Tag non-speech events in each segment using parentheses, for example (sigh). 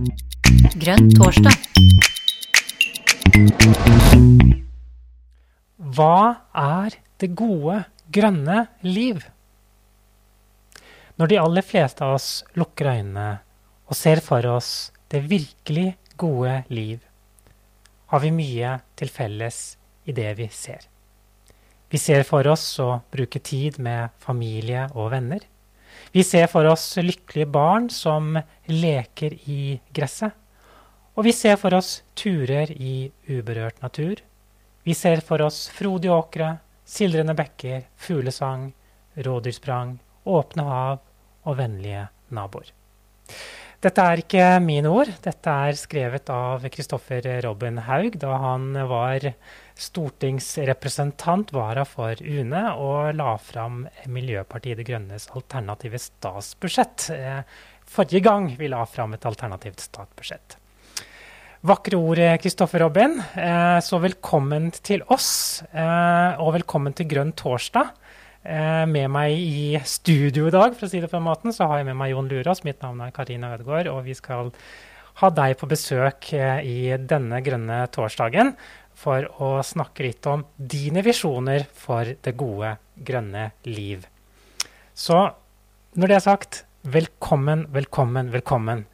Grønn torsdag. Hva er det gode, grønne liv? Når de aller fleste av oss lukker øynene og ser for oss det virkelig gode liv, har vi mye til felles i det vi ser. Vi ser for oss å bruke tid med familie og venner. Vi ser for oss lykkelige barn som leker i gresset. Og vi ser for oss turer i uberørt natur. Vi ser for oss frodige åkre, sildrende bekker, fuglesang, rådyrsprang, åpne hav og vennlige naboer. Dette er ikke mine ord. Dette er skrevet av Kristoffer Robin Haug da han var stortingsrepresentant, vara for UNE, og la fram Miljøpartiet De Grønnes alternative statsbudsjett. Eh, forrige gang vi la fram et alternativt statsbudsjett. Vakre ord, Kristoffer Robin. Eh, så velkommen til oss, eh, og velkommen til Grønn torsdag. Eh, med meg i studio i dag, for å si det på den måten, så har jeg med meg Jon Lurås. Mitt navn er Karina Ødegaard, og vi skal ha deg på besøk eh, i denne grønne torsdagen for å snakke litt om dine visjoner for det gode, grønne liv. Så når det er sagt, velkommen, velkommen, velkommen,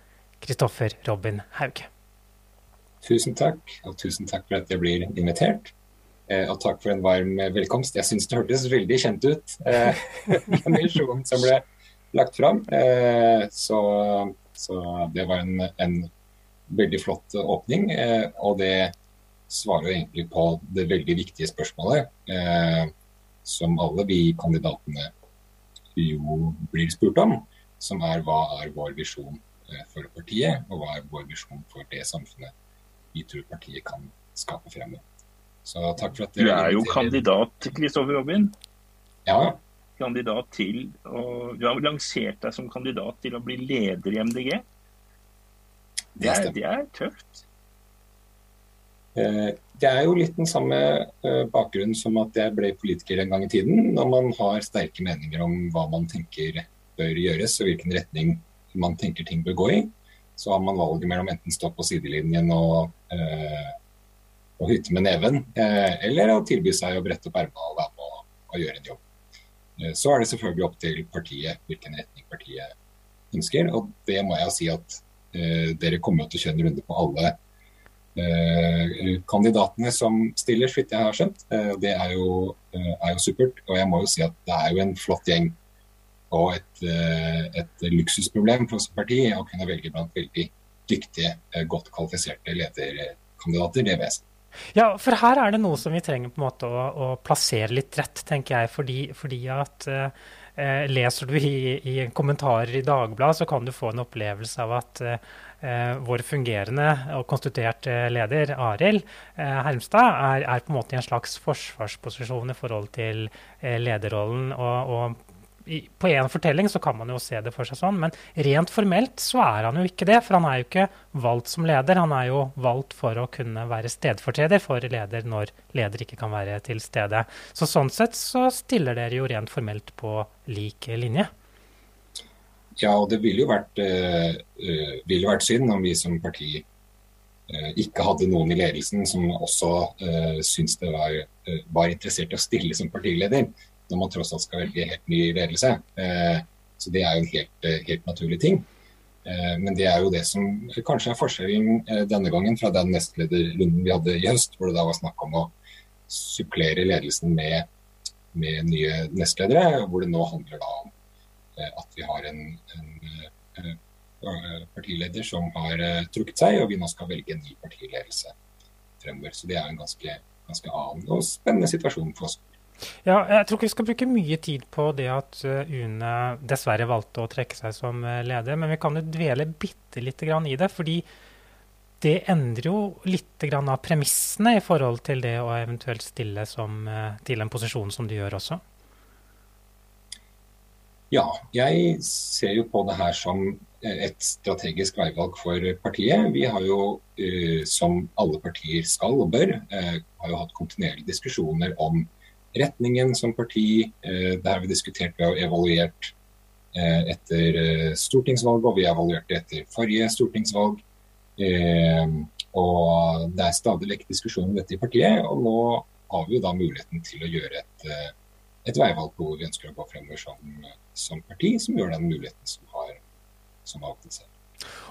Kristoffer Robin Haug. Tusen takk, og tusen takk for at jeg blir invitert. Eh, og takk for en varm eh, velkomst. Jeg syns det hørtes veldig kjent ut, eh, (laughs) den visjonen som ble lagt fram. Så, så, det var en, en veldig flott åpning. Og det svarer egentlig på det veldig viktige spørsmålet som alle vi kandidatene jo blir spurt om, som er hva er vår visjon for partiet, og hva er vår visjon for det samfunnet vi tror partiet kan skape fremover. Så takk for at Du er jo kandidat, Kristoffer Robin. Ja. Kandidat til å... Du har lansert deg som kandidat til å bli leder i MDG. Det er, det er tøft. Eh, det er jo litt den samme eh, bakgrunnen som at jeg ble politiker en gang i tiden. Når man har sterke meninger om hva man tenker bør gjøres og hvilken retning man tenker ting bør gå i, så har man valget mellom enten stå på sidelinjen og eh, å hytte med neven, eh, eller å tilby seg å brette opp ermene og være med og, gjøre en jobb. Eh, så er det selvfølgelig opp til partiet hvilken retning partiet ønsker. Og det må jeg si at eh, dere kommer til å kjøre en runde på alle eh, kandidatene som stiller, så vidt jeg har skjønt. Eh, det er jo, eh, er jo, supert. Og jeg må jo si at det er jo en flott gjeng og et, et luksusproblem for oss parti å kunne velge blant veldig dyktige, godt kvalifiserte lederkandidater. Det er vesentlig. Ja, for her er det noe som vi trenger på en måte å, å plassere litt rett, tenker jeg. Fordi, fordi at eh, leser du i, i, kommentarer i Dagbladet, så kan du få en opplevelse av at eh, vår fungerende og konstituert leder, Arild eh, Hermstad, er, er, på en måte i en slags forsvarsposisjon i forhold til lederrollen. og, og på en fortelling så kan man jo se det for seg sånn, men rent formelt så er han jo ikke det. For han er jo ikke valgt som leder, han er jo valgt for å kunne være stedfortreder for leder når leder ikke kan være til stede. Så sånn sett så stiller dere jo rent formelt på lik linje. Ja, og det ville jo vært, øh, ville vært synd om vi som parti uh, ikke hadde noen i ledelsen som også uh, syntes det var, uh, var interessert i å stille som partileder når man tross alt skal velge helt ny ledelse. Eh, så det er jo en helt, eh, helt naturlig ting. Eh, men det er jo det som kanskje er forskjellen denne gangen fra den nestlederrunden vi hadde i høst, hvor det da var snakk om å supplere ledelsen med, med nye nestledere, hvor det nå handler da om at vi har en, en partileder som har trukket seg, og vi nå skal velge en ny partiledelse fremover. Så det er en ganske, ganske annen og spennende situasjon for oss. Ja, jeg tror ikke vi skal bruke mye tid på det at eh, UNE dessverre valgte å trekke seg som eh, leder, men vi kan jo dvele bitte lite grann i det. fordi det endrer jo litt av premissene i forhold til det å eventuelt stille som, eh, til en posisjon som du gjør også. Ja, jeg ser jo på det her som et strategisk veivalg for partiet. Vi har jo, som alle partier skal og bør, har jo hatt kontinuerlige diskusjoner om retningen som parti. Eh, det har vi diskutert. Vi har evaluert eh, etter eh, stortingsvalget, og vi evaluerte etter forrige stortingsvalg. Og det er stadig vekk diskusjon om dette i partiet. Og nå har vi jo da muligheten til å gjøre et, et veivalg på hvor vi ønsker å gå fremover som, som parti, som gjør den muligheten som har, som har åpnet seg.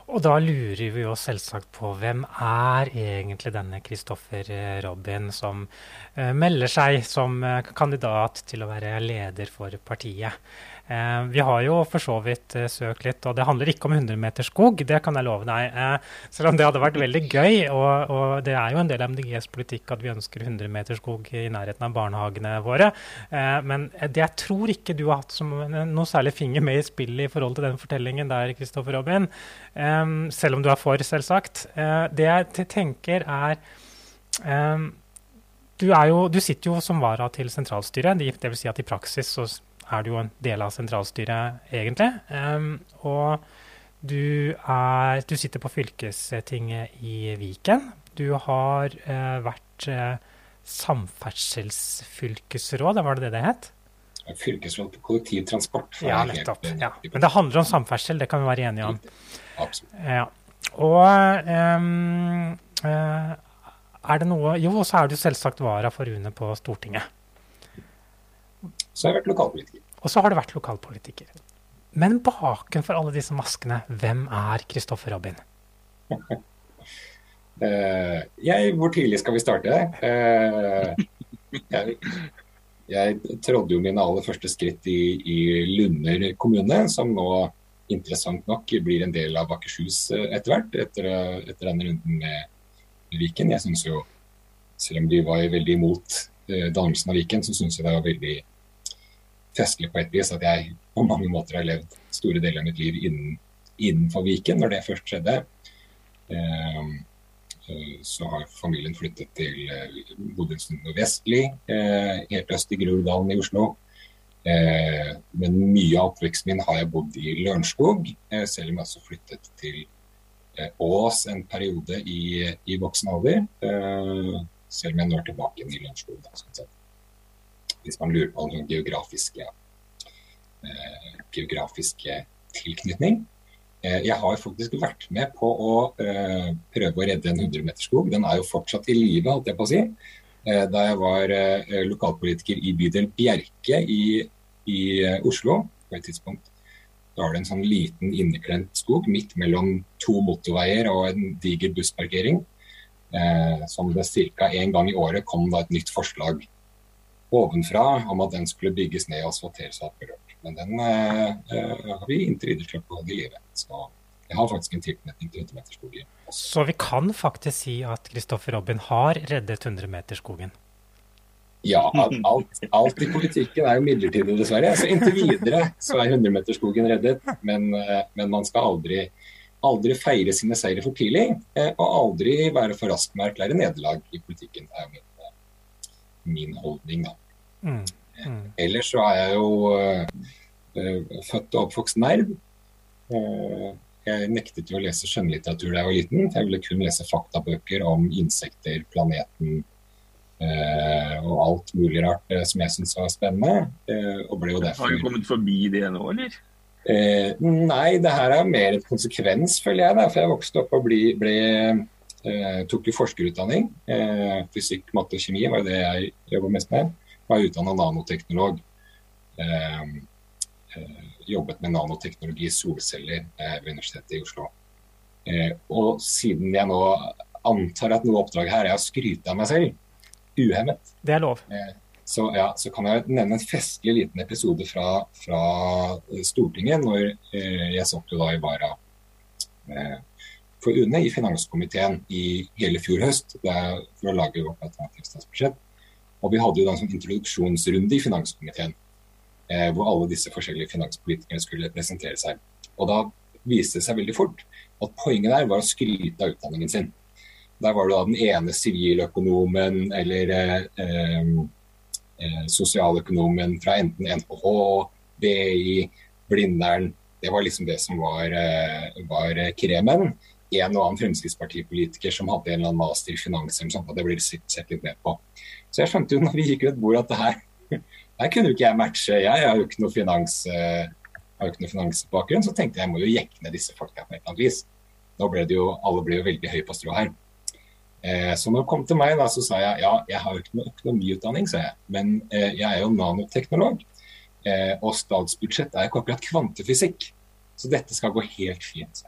Og da lurer vi jo selvsagt på hvem er egentlig denne Kristoffer Robin som uh, melder seg som uh, kandidat til å være leder for partiet. Eh, vi har jo for så vidt eh, søkt litt, og det handler ikke om 100 meter skog, det kan jeg love deg. Eh, selv om det hadde vært veldig gøy, og, og det er jo en del av MDGs politikk at vi ønsker 100 meter skog i nærheten av barnehagene våre. Men det jeg tror ikke du har hatt som noe særlig finger med i spillet i forhold til den fortellingen der, Kristoffer Robin, selv om du er for, selvsagt. Det jeg tenker er du, jo, du, sitter jo som vara til sentralstyret. Dvs. Si at i praksis så er du jo en del av sentralstyret, egentlig. Um, og du, er, du, sitter på fylkestinget i Viken. Du har uh, vært uh, samferdselsfylkesråd, var det det det het? Fylkesråd på kollektivtransport. Ja, nettopp. Ja. Men det handler om samferdsel, det kan vi være enige om. Absolutt. Ja. Og um, er det noe Jo, så er du selvsagt vara for Rune på Stortinget. Så har jeg vært lokalpolitiker. Og så har du vært lokalpolitiker. Men bakenfor alle disse maskene, hvem er Kristoffer Robin? uh, (laughs) jeg, hvor tidlig skal vi starte? Uh, jeg, jeg, trådde jo mine aller første skritt i, i, Lunder kommune, som nå interessant nok blir en del av Akershus eh, etter hvert, etter, etter denne runden med Viken. Jeg synes jo, selv om vi var veldig imot dannelsen av Viken, så syns jeg det var veldig festlig på et vis at jeg på mange måter har levd store deler av mitt liv innen, innenfor Viken når det først skjedde. Ehm, eh, så har familien flyttet til eh, bodde en stund nordvestlig, eh, helt øst i Groruddalen i Oslo. Eh, men mye av oppveksten min har jeg bodd i Lørenskog, eh, selv om jeg også flyttet til eh, Ås en periode i, i voksen alder. selv om jeg nå er tilbake i Lørenskog. Da, sånn hvis man lurer på noen geografiske, eh, geografiske tilknytning. Eh, jeg har faktisk vært med på å eh, prøve å redde en 100-meterskog. Den er jo fortsatt i live, holdt jeg på å si. Eh, da jeg var eh, lokalpolitiker i bydel Bjerke i, i eh, Oslo på et tidspunkt. Da var det en sånn liten inneklemt skog midt mellom to motorveier og en diger bussparkering. som det ca. én gang i året kom da et nytt forslag ovenfra om at den skulle bygges ned og asfalteres og berørt. Men den eh, har vi inntil videre klart å holde i live. Så jeg har faktisk en tilknytning til 100-meterskogen. Så vi kan faktisk si at Kristoffer Robin har reddet 100-meterskogen? Ja, alt, alt, i politikken er jo midlertidig, dessverre. Så inntil videre så er 100-meterskogen reddet. Men, uh, men, man skal aldri, aldri feire sine seire for tidlig, uh, og aldri være for rask med å erklære nederlag i politikken. Det er min, min holdning, da. Mm. Mm. Ellers så er jeg jo uh, født og oppvokst nerd. Uh, jeg nektet jo å lese skjønnlitteratur da jeg var liten. Jeg ville kun lese faktabøker om insekter, planeten uh, og alt mulig rart som jeg syntes var spennende. og ble jo derfor... Har du kommet forbi det nå, eller? nei, det her er mer et konsekvens, føler jeg. Da, for jeg vokste opp og ble, ble tok jo forskerutdanning. fysikk, matte og kjemi var det jeg jobba mest med var utdanna nanoteknolog. Eh, eh, jobbet med nanoteknologi, i solceller, eh, ved Universitetet i Oslo. Eh, og siden jeg nå antar at noe oppdrag her er å skryte av meg selv, uhemmet, Det er lov. Så, ja, så, kan jeg nevne en festlig liten episode fra, fra Stortinget, når jeg satt jo da i Vara for UNE i finanskomiteen i hele fjor høst for å lage vårt alternative statsbudsjett. Og vi hadde jo da en sånn introduksjonsrunde i finanskomiteen, eh, hvor alle disse forskjellige finanspolitikerne skulle presentere seg. Og da viste det seg veldig fort at poenget der var å skryte av utdanningen sin. Der var det da den ene siviløkonomen eller eh, eh, sosialøkonomen fra enten NHH, BI, Blindern. Det var liksom det som var, eh, var kremen. En og annen Fremskrittspartipolitiker som hadde en eller annen master i finans, eller sånt, og det blir sett litt ned på. Så jeg skjønte jo når vi gikk rundt bordet at det her, (laughs) her kunne jo ikke jeg matche. Jeg har jo ikke noe finans, eh, jo finansbakgrunn, så tenkte jeg jeg må jo jekke ned disse folka på et eller annet vis. Nå ble det jo, alle ble jo veldig høye på strå her. Eh, så når det kom til meg, da, så sa jeg ja, jeg har jo ikke noe økonomiutdanning, sa jeg. Men eh, jeg er jo nanoteknolog. Eh, og statsbudsjett er ikke akkurat kvantefysikk. Så dette skal gå helt fint.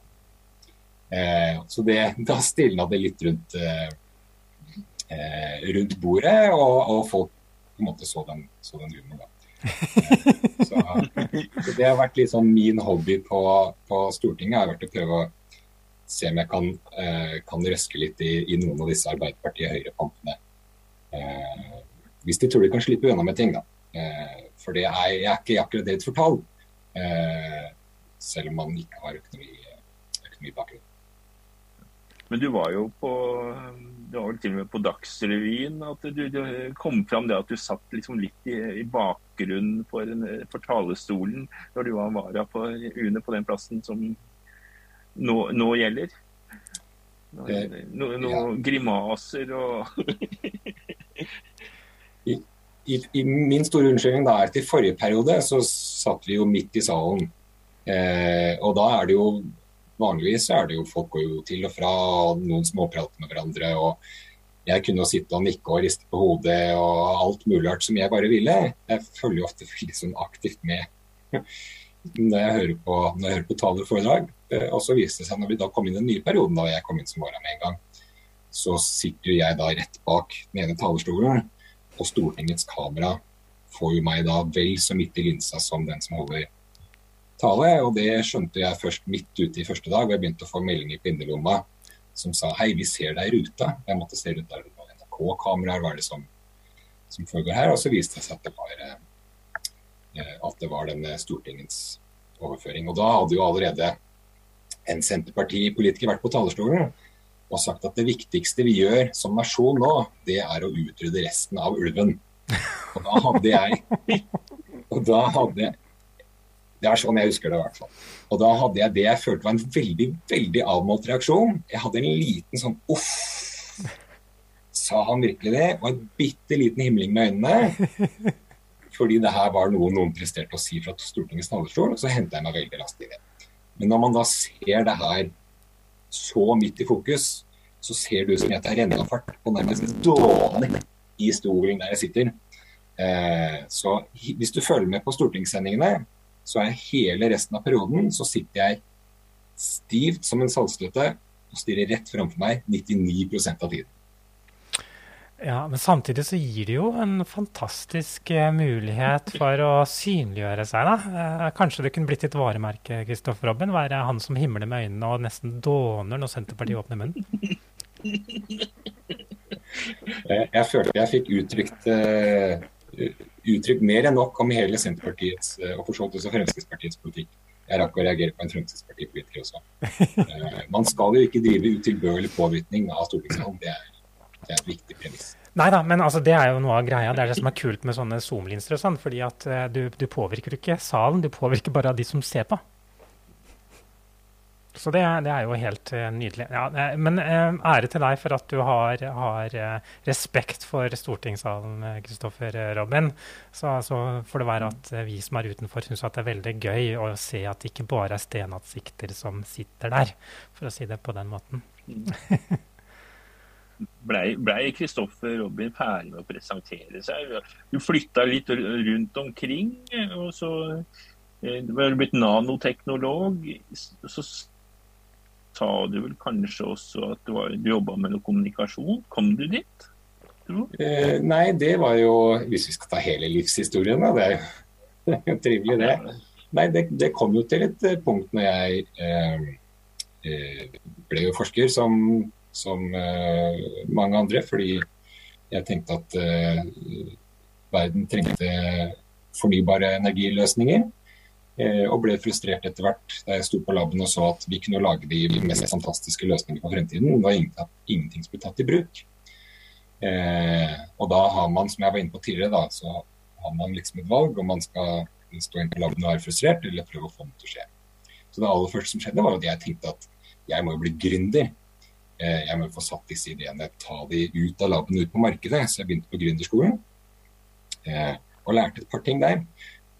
Eh, så det, da stilna det litt rundt, eh, eh, rundt bordet, og, og, folk på en måte så den, så den humoren. så, så, det har vært sånn min hobby på, på Stortinget. har vært å prøve å se om jeg kan, eh, kan røske litt i, i, noen av disse Arbeiderpartiet-høyrepampene. Eh, hvis de tror de kan slippe unna med ting, da. Eh, for det er, jeg er ikke akkurat deres fortall. Eh, selv om man ikke har økonomi, økonomibakgrunn. Men du var jo på det var vel til og med på Dagsrevyen at du, du kom fram det at du satt liksom litt i, i bakgrunnen for, for, talestolen når du var vara på UNE på den plassen som nå, nå gjelder? Noen no, no, ja. grimaser og I, i, I, min store unnskyldning da er til forrige periode så satt vi jo midt i salen. Eh, og da er det jo Vanligvis er det jo folk går jo til og fra, og noen småprater med hverandre. og Jeg kunne jo sitte og nikke og riste på hodet og alt mulig som jeg bare ville. Jeg følger ofte (laughs) veldig sånn aktivt med (laughs) når jeg hører på, når jeg hører på taler og foredrag. Eh, og så viste det seg når vi da kom inn i den nye perioden, da jeg kom inn som vara med en gang, så sitter jo jeg da rett bak den ene talerstolen, og Stortingets kamera får jo meg da vel så midt i linsa som den som holder tale. Og det skjønte jeg først midt ute i første dag, og jeg begynte å få meldinger på innerlomma som sa hei, vi ser deg i ruta. Jeg måtte se rundt der NRK-kameraer, hva er det som, som, foregår her? Og så viste det seg at det var, eh, at det var denne Stortingets overføring. Og da hadde jo allerede en Senterpartipolitiker vært på talerstolen og sagt at det viktigste vi gjør som nasjon nå, det er å utrydde resten av ulven. Og da hadde jeg, (laughs) og da hadde, det er sånn jeg husker det i hvert fall. Og da hadde jeg det jeg følte var en veldig veldig avmålt reaksjon. Jeg hadde en liten sånn uff. Sa han virkelig det? Og en bitte liten himling med øynene. Fordi det her var noe noen presterte å si fra Stortingets talerstol. Og så henta jeg meg veldig raskt i det. Men når man da ser det her så midt i fokus, så ser det ut som jeg tar rennafart og nærmest dåner i stolen der jeg sitter. Eh, så hvis du følger med på stortingssendingene, så er hele resten av perioden så sitter jeg stivt som en saltstøtte og stirrer rett framfor meg 99% av tiden. Ja, Men samtidig så gir det jo en fantastisk uh, mulighet for å synliggjøre seg. da. Uh, kanskje det kunne blitt et varemerke, Kristoffer Robin? Være han som himler med øynene og nesten dåner når Senterpartiet åpner munnen? jeg, (laughs) jeg følte jeg fikk uttrykt uttrykt mer enn nok om hele Senterpartiets eh, og for så vidt også Fremskrittspartiets politikk. Jeg rakk å reagere på en Fremskrittspartipolitiker også. Uh, man skal jo ikke drive utilbørlig påvirkning av stortingssalen. Det, det, er et viktig premiss. Nei da, men altså, det er jo noe av greia. Det er det som er kult med sånne Zoom-linser og sånn. fordi at uh, du, du påvirker ikke salen, du påvirker bare de som ser på. Så det, det, er jo helt uh, nydelig. Ja, men uh, ære til deg for at du har, har uh, respekt for stortingssalen, Kristoffer Robin. Så, så, får det være at vi som er utenfor, syns det er veldig gøy å se at det ikke bare er stenatsikter som sitter der, for å si det på den måten. (laughs) Blei Kristoffer Robin ferdig med å presentere seg? Du flytta litt rundt omkring, og så du var blitt nanoteknolog. så sa du vel kanskje også at du, var, du jobba med noe kommunikasjon. Kom du dit? Eh, nei, det var jo Hvis vi skal ta hele livshistorien, da. Det er (laughs) jo trivelig, det. Nei, det, det, kom jo til et eh, punkt når jeg eh, eh, ble jo forsker som, som eh, mange andre, fordi jeg tenkte at eh, verden trengte fornybare energiløsninger. Eh, og ble frustrert etter hvert da jeg sto på laben og så at vi kunne lage de mest fantastiske løsningene for fremtiden. Det var ingenting som ble tatt i bruk. Eh, og da har man, som jeg var inne på tidligere, da, så har man liksom et valg om man skal stå inn på laben og være frustrert, eller prøve å få det til å skje. Så det aller første som skjedde, var at jeg tenkte at jeg må jo bli gründer. Eh, jeg må få satt disse ideene, ta de ut av laben og ut på markedet. Så jeg begynte på gründerskolen eh, og lærte et par ting der.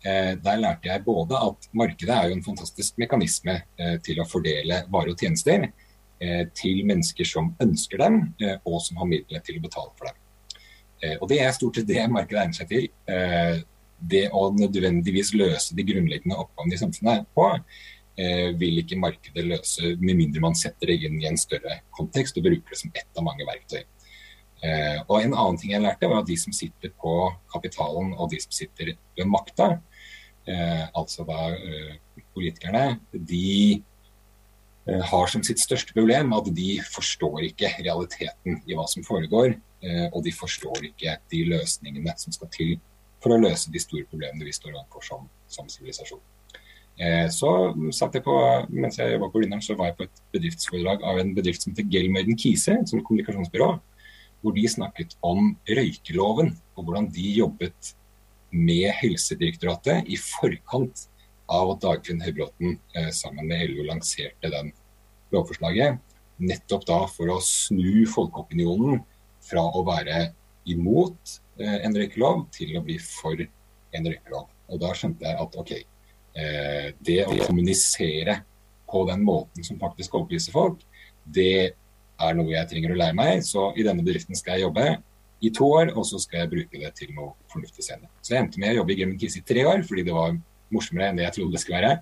Eh, der lærte jeg både at markedet er jo en fantastisk mekanisme eh, til å fordele varer og tjenester, til mennesker som ønsker dem, og som har midler til å betale for dem. Og Det er stort sett det markedet egner seg til. Det å nødvendigvis løse de grunnleggende oppgavene i samfunnet på, vil ikke markedet løse med mindre man setter det inn i en større kontekst og bruker det som ett av mange verktøy. Eh, og En annen ting jeg lærte, var at de som sitter på kapitalen og de som sitter ved makta, eh, altså da eh, politikerne, de eh, har som sitt største problem at de forstår ikke realiteten i hva som foregår. Eh, og de forstår ikke de løsningene som skal til for å løse de store problemene vi står overfor som sivilisasjon. Eh, så satt jeg på, Mens jeg jobba på Blindern, så var jeg på et bedriftsforedrag av en bedrift som heter Gelmøyden Kise, som kommunikasjonsbyrå hvor de snakket om røykeloven og hvordan de jobbet med Helsedirektoratet i forkant av at Dagfinn Høybråten eh, sammen med LO lanserte den lovforslaget. Nettopp da for å snu folkeopinionen fra å være imot eh, en røykelov til å bli for en røykelov. Og da skjønte jeg at OK, eh, det å kommunisere på den måten som faktisk overbeviser folk, det er noe jeg trenger å lære meg. Så i denne bedriften skal jeg jobbe i to år, og så skal jeg bruke det til noe fornuftig senere. Så jeg endte med å jobbe i Grimmen Kiss i tre år, fordi det var morsommere enn det jeg trodde det skulle være.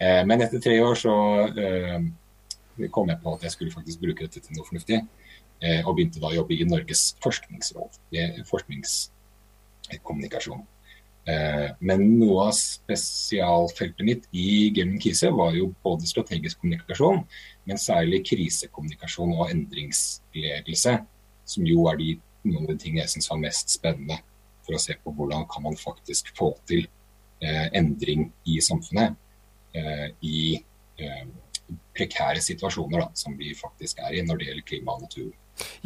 Eh, men etter tre år så eh, kom jeg på at jeg skulle faktisk bruke dette til noe fornuftig. Eh, og begynte da å jobbe i Norges forskningsråd, forskningskommunikasjon. Eh, men noe av spesialfeltet mitt i Gemmen Kise var jo både strategisk kommunikasjon, men særlig krisekommunikasjon og endringsledelse, som jo er de, noen av de tingene jeg syns var mest spennende for å se på hvordan kan man faktisk få til eh, endring i samfunnet eh, i eh, prekære situasjoner da, som vi faktisk er i når det gjelder klima og natur.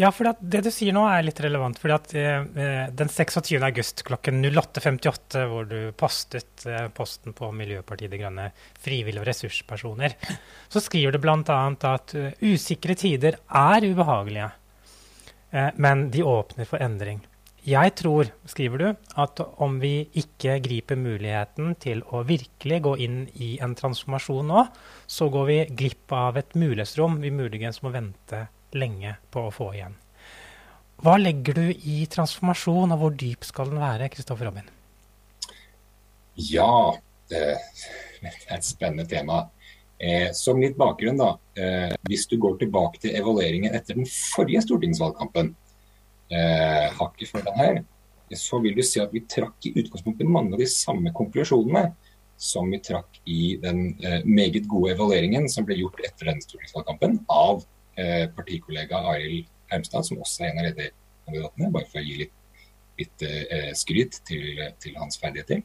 Ja, for det du sier nå er litt relevant. fordi at eh, Den 26. august klokken 08.58, hvor du postet eh, posten på Miljøpartiet De Grønne, frivillige og ressurspersoner, så skriver du bl.a. at uh, usikre tider er ubehagelige, eh, men de åpner for endring. Jeg tror, skriver du, at om vi ikke griper muligheten til å virkelig gå inn i en transformasjon nå, så går vi glipp av et mulighetsrom vi muligens må vente lenge på å få igjen. Hva legger du i transformasjon, og hvor dyp skal den være? Kristoffer Robin? Ja, det er et spennende tema. Eh, som litt bakgrunn, da. Eh, hvis du går tilbake til evalueringen etter den forrige stortingsvalgkampen, eh, hakket før den her, så vil du se at vi trakk i utgangspunktet mange av de samme konklusjonene som vi trakk i den meget gode evalueringen som ble gjort etter denne stortingsvalgkampen av Eh, partikollega Arild Hermstad, som også er en av lederkandidatene, bare for å gi litt, litt eh, skryt til, til, hans ferdigheter,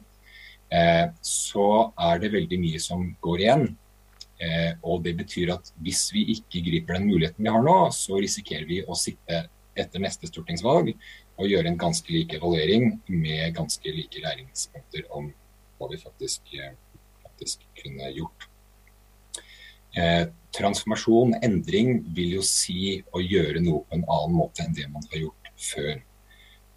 eh, så er det veldig mye som går igjen. Og Det betyr at hvis vi ikke griper den muligheten vi har nå, så risikerer vi å sitte etter neste stortingsvalg og gjøre en ganske lik evaluering med ganske like læringspunkter om hva vi faktisk, faktisk kunne gjort. Eh, transformasjon, endring, vil jo si å gjøre noe på en annen måte enn det man har gjort før.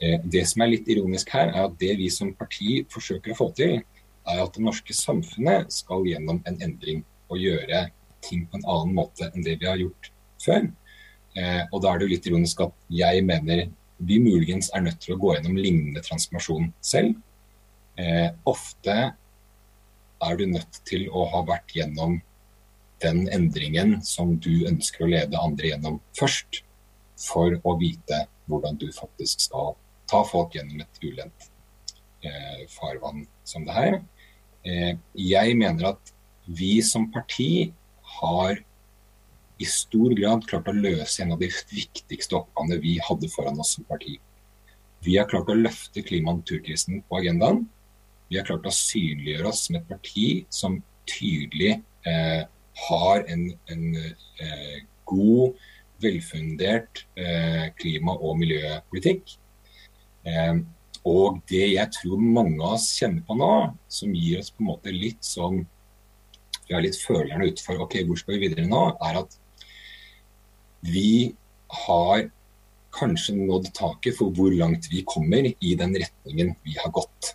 Eh, det som er litt ironisk her, er at det vi som parti forsøker å få til, er at det norske samfunnet skal gjennom en endring og gjøre ting på en annen måte enn det vi har gjort før. Eh, og da er det jo litt ironisk at jeg mener vi muligens er nødt til å gå gjennom lignende transformasjon selv. Ofte er du nødt til å ha vært gjennom den endringen som du ønsker å lede andre gjennom først, for å vite hvordan du faktisk skal ta folk gjennom et ulendt eh, farvann som det her. Eh, jeg mener at vi som parti har i stor grad klart å løse en av de viktigste oppgavene vi hadde foran oss som parti. Vi har klart å løfte klima- og naturkrisen på agendaen. Vi har klart å synliggjøre oss som et parti som tydelig eh, har en, en eh, god, velfundert eh, klima- og miljøpolitikk. Eh, og det jeg tror mange av oss kjenner på nå, som gir oss på en måte litt sånn Vi har litt følerne utfor ok, hvor skal vi videre nå, er at vi har kanskje nådd taket for hvor langt vi kommer i den retningen vi har gått.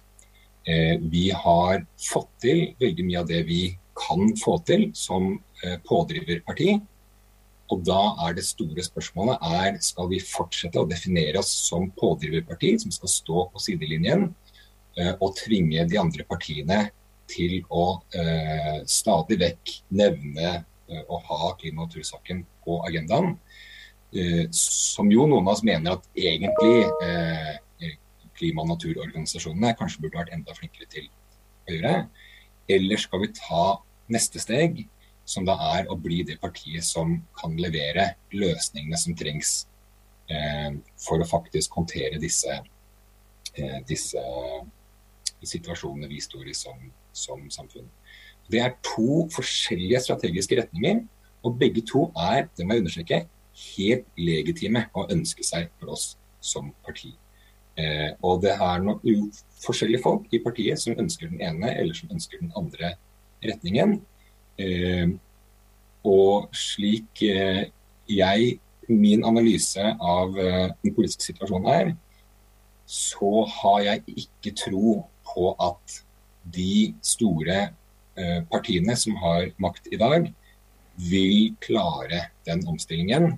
Eh, vi har fått til veldig mye av det vi kan få til som eh, pådriverparti. Og da er det store spørsmålet er skal vi fortsette å definere oss som pådriverparti som skal stå på sidelinjen eh, og tvinge de andre partiene til å eh, stadig vekk nevne eh, og ha klima- og natursaken på agendaen. Eh, som jo noen av oss mener at egentlig eh, klima- og naturorganisasjonene kanskje burde vært enda flinkere til å gjøre. Eller skal vi ta neste steg som da er å bli det partiet som kan levere løsningene som trengs eh, for å faktisk håndtere disse, eh, disse situasjonene vi står i som, som, samfunn. Det er to forskjellige strategiske retninger, og begge to er det må jeg understreke, helt legitime å ønske seg for oss som parti. Eh, og det er noen forskjellige folk i partiet som ønsker den ene eller som ønsker den andre retningen. Eh, og slik eh, jeg, min analyse av eh, den politiske situasjonen er, så har jeg ikke tro på at de store partiene som har makt i dag, vil klare den omstillingen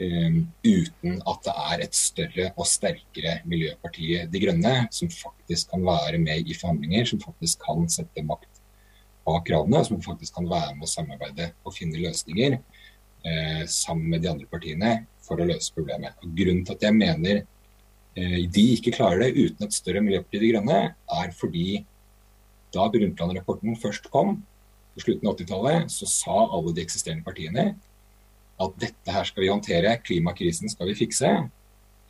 uten at det er et større og sterkere Miljøpartiet De Grønne som faktisk kan være med i forhandlinger, som faktisk kan sette makt bak kravene, som faktisk kan være med å samarbeide og finne løsninger eh, sammen med de andre partiene for å løse problemet. Og grunnen til at jeg mener eh, de ikke klarer det uten et større Miljøparti De Grønne, er fordi da Brundtland-rapporten først kom, på slutten av 80-tallet, så sa alle de eksisterende partiene at dette her skal vi håndtere, klimakrisen skal vi fikse.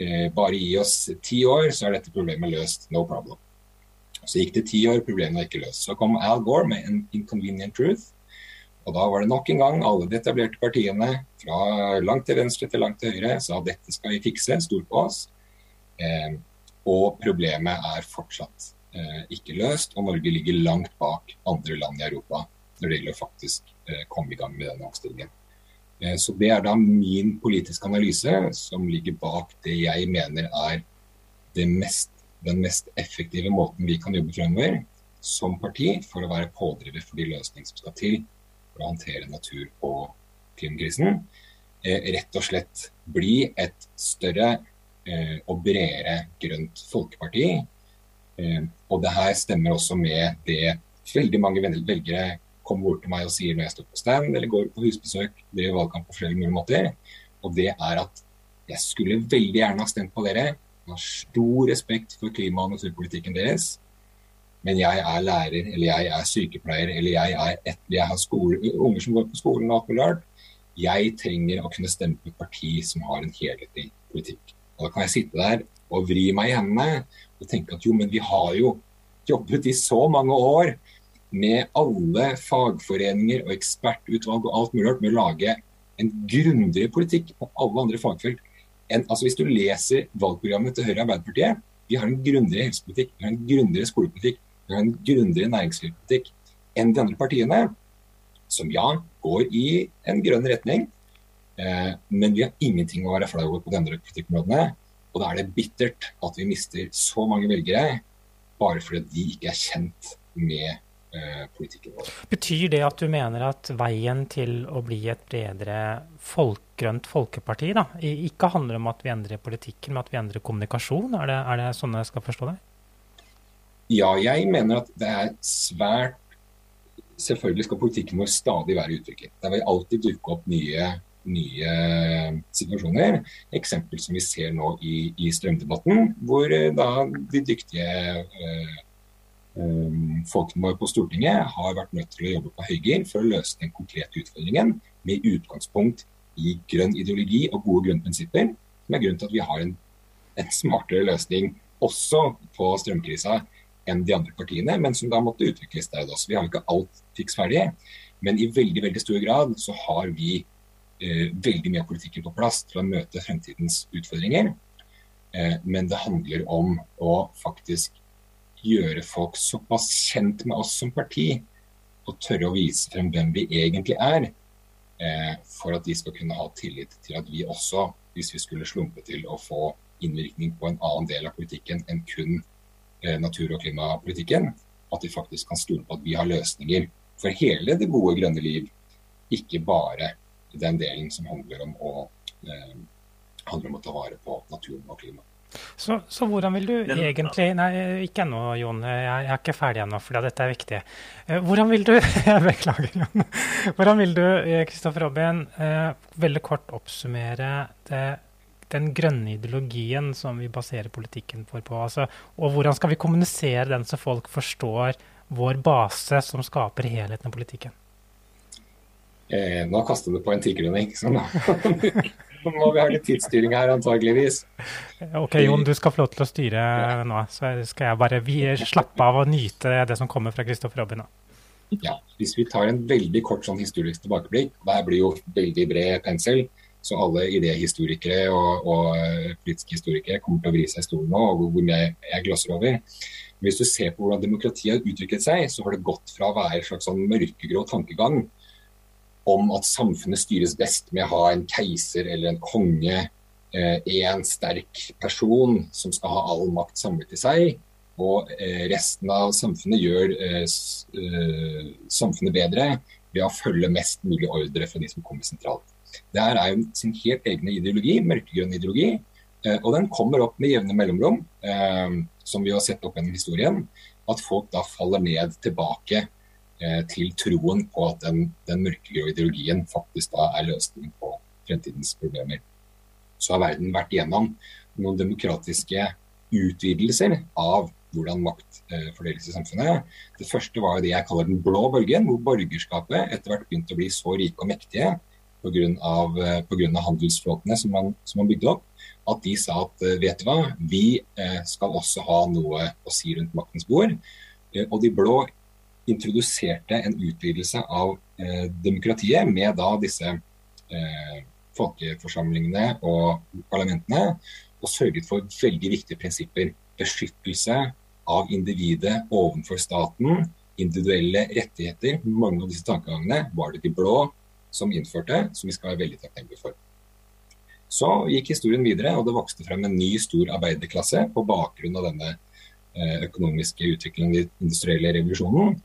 Eh, bare gi oss ti år, så er dette problemet løst. No problem. Så gikk det ti år, problemet var ikke løst. Så kom Al Gore med en 'Inconvenient Truth'. Og da var det nok en gang alle de etablerte partiene, fra langt til venstre til langt til høyre, sa dette skal vi fikse, stol på oss. Eh, og problemet er fortsatt eh, ikke løst, og Norge ligger langt bak andre land i Europa når det gjelder å faktisk eh, komme i gang med denne omstillingen. Eh, så Det er da min politiske analyse som ligger bak det jeg mener er det mest den mest effektive måten vi kan jobbe fremover som parti for å være pådriver for de løsningene som skal til for å håndtere natur- og klimakrisen. Eh, rett og slett bli et større eh, og bredere grønt folkeparti. Eh, og det her stemmer også med det veldig mange velgere kommer bort til meg og sier når jeg står på stand eller går på husbesøk, driver valgkamp på flere mulige måter. Og det er at jeg skulle veldig gjerne ha stemt på dere har stor respekt for klima- og naturpolitikken deres. Men jeg er lærer, eller jeg er sykepleier, eller jeg, er et, jeg har skole, unger som går på skolen og alt mulig rart. Jeg trenger å kunne stemme på et parti som har en helhetlig politikk. Og Da kan jeg sitte der og vri meg i hendene og tenke at jo, men vi har jo jobbet i så mange år med alle fagforeninger og ekspertutvalg og alt mulig rart med å lage en grundigere politikk på alle andre fagfelt en, altså Hvis du leser valgprogrammet til Høyre og Arbeiderpartiet, vi har en grundigere helsepolitikk, vi har en grundigere skolepolitikk, vi har en grundigere næringslivspolitikk enn de andre partiene, som ja, går i en grønn retning. Eh, men vi har ingenting å være flau over på de andre politikkområdene. Og da er det bittert at vi mister så mange velgere bare fordi de ikke er kjent med politikken vår. Betyr det at du mener at veien til å bli et bredere folk, grønt folkeparti da, ikke handler om at vi endrer politikken, men at vi endrer kommunikasjon? Er det, er det sånn jeg skal forstå det? Ja, jeg mener at det er svært Selvfølgelig skal politikken vår stadig være utviklet. Det vil alltid dukke opp nye, nye situasjoner. Eksempel som vi ser nå i, i strømdebatten, hvor eh, da de dyktige eh, folkene våre på Stortinget har vært nødt til å jobbe på høygir for å løse den konkrete utfordringen med utgangspunkt i grønn ideologi og gode grunnprinsipper, som er grunnen til at vi har en, en smartere løsning også på strømkrisa enn de andre partiene, men som da måtte utvikles der også. Vi har ikke alt fiks ferdig, men i veldig veldig stor grad så har vi eh, veldig mye av politikken på plass til å møte fremtidens utfordringer. Eh, men det handler om å faktisk gjøre folk såpass kjent med oss som parti, og tørre å vise frem hvem vi egentlig er, eh, for at de skal kunne ha tillit til at vi også, hvis vi skulle slumpe til å få innvirkning på en annen del av politikken enn kun eh, natur- og klimapolitikken, at de faktisk kan stole på at vi har løsninger for hele det gode, grønne liv, ikke bare den delen som handler om å, eh, handler om å ta vare på naturen og klimaet. Så, så, hvordan vil du Den, egentlig Nei, ikke ennå, Jon. Jeg, jeg, er ikke ferdig ennå, for dette er viktig. Eh, hvordan vil du (laughs) Jeg beklager, Jon. Hvordan vil du, Kristoffer Robin, eh, veldig kort oppsummere det, den grønne ideologien som vi baserer politikken for på? Altså, og hvordan skal vi kommunisere den så folk forstår vår base som skaper helheten i politikken? Eh, nå kaster du på en tigerlønning, sånn Nå (laughs) (laughs) må vi ha litt tidsstyring her, antageligvis. Ok, Jon, du skal få lov til å styre ja. nå. Så skal jeg bare slappe av og nyte det som kommer fra Kristoffer Robin. Ja, Hvis vi tar en veldig kort sånn historisk tilbakeblikk, det blir jo veldig bred pensel, så alle idéhistorikere og, og eh, politiske historikere kommer til å vri seg i stolen nå, og hvor mye jeg glosser over. Hvis du ser på hvordan demokratiet har utviklet seg, så har det gått fra å være en slags sånn mørkegrå tankegang om at samfunnet styres best med å ha en keiser eller en konge, eh, sterk person som skal ha all makt samlet i seg. Og eh, resten av samfunnet gjør eh, samfunnet bedre ved å følge mest mulig ordre fra de som kommer sentralt. Det er jo sin helt egne ideologi, mørkegrønn ideologi. Og den kommer opp med jevne mellomrom, som vi har sett opp gjennom historien. At folk da faller ned tilbake til troen på at den, den mørkegrå ideologien faktisk da er løsningen på fremtidens problemer. Så har verden vært igjennom noen demokratiske utvidelser av hvordan makt eh, fordeles i samfunnet. Det første var det jeg kaller den blå bølgen, hvor borgerskapet etter hvert begynte å bli så rike og mektige pga. Eh, handelsflåtene som man, som man bygde opp, at de sa at vet du hva, vi skal også ha noe å si rundt maktens bord. Og de blå introduserte en utvidelse av eh, demokratiet med da disse eh, folkeforsamlingene og parlamentene, og sørget for veldig viktige prinsipper. Beskyttelse av individet overfor staten, individuelle rettigheter. Mange av disse tankegangene var det de blå som innførte, som vi skal være veldig takknemlige for. Så gikk historien videre, og det vokste frem en ny stor arbeiderklasse på bakgrunn av denne eh, økonomiske utviklingen i den industrielle revolusjonen.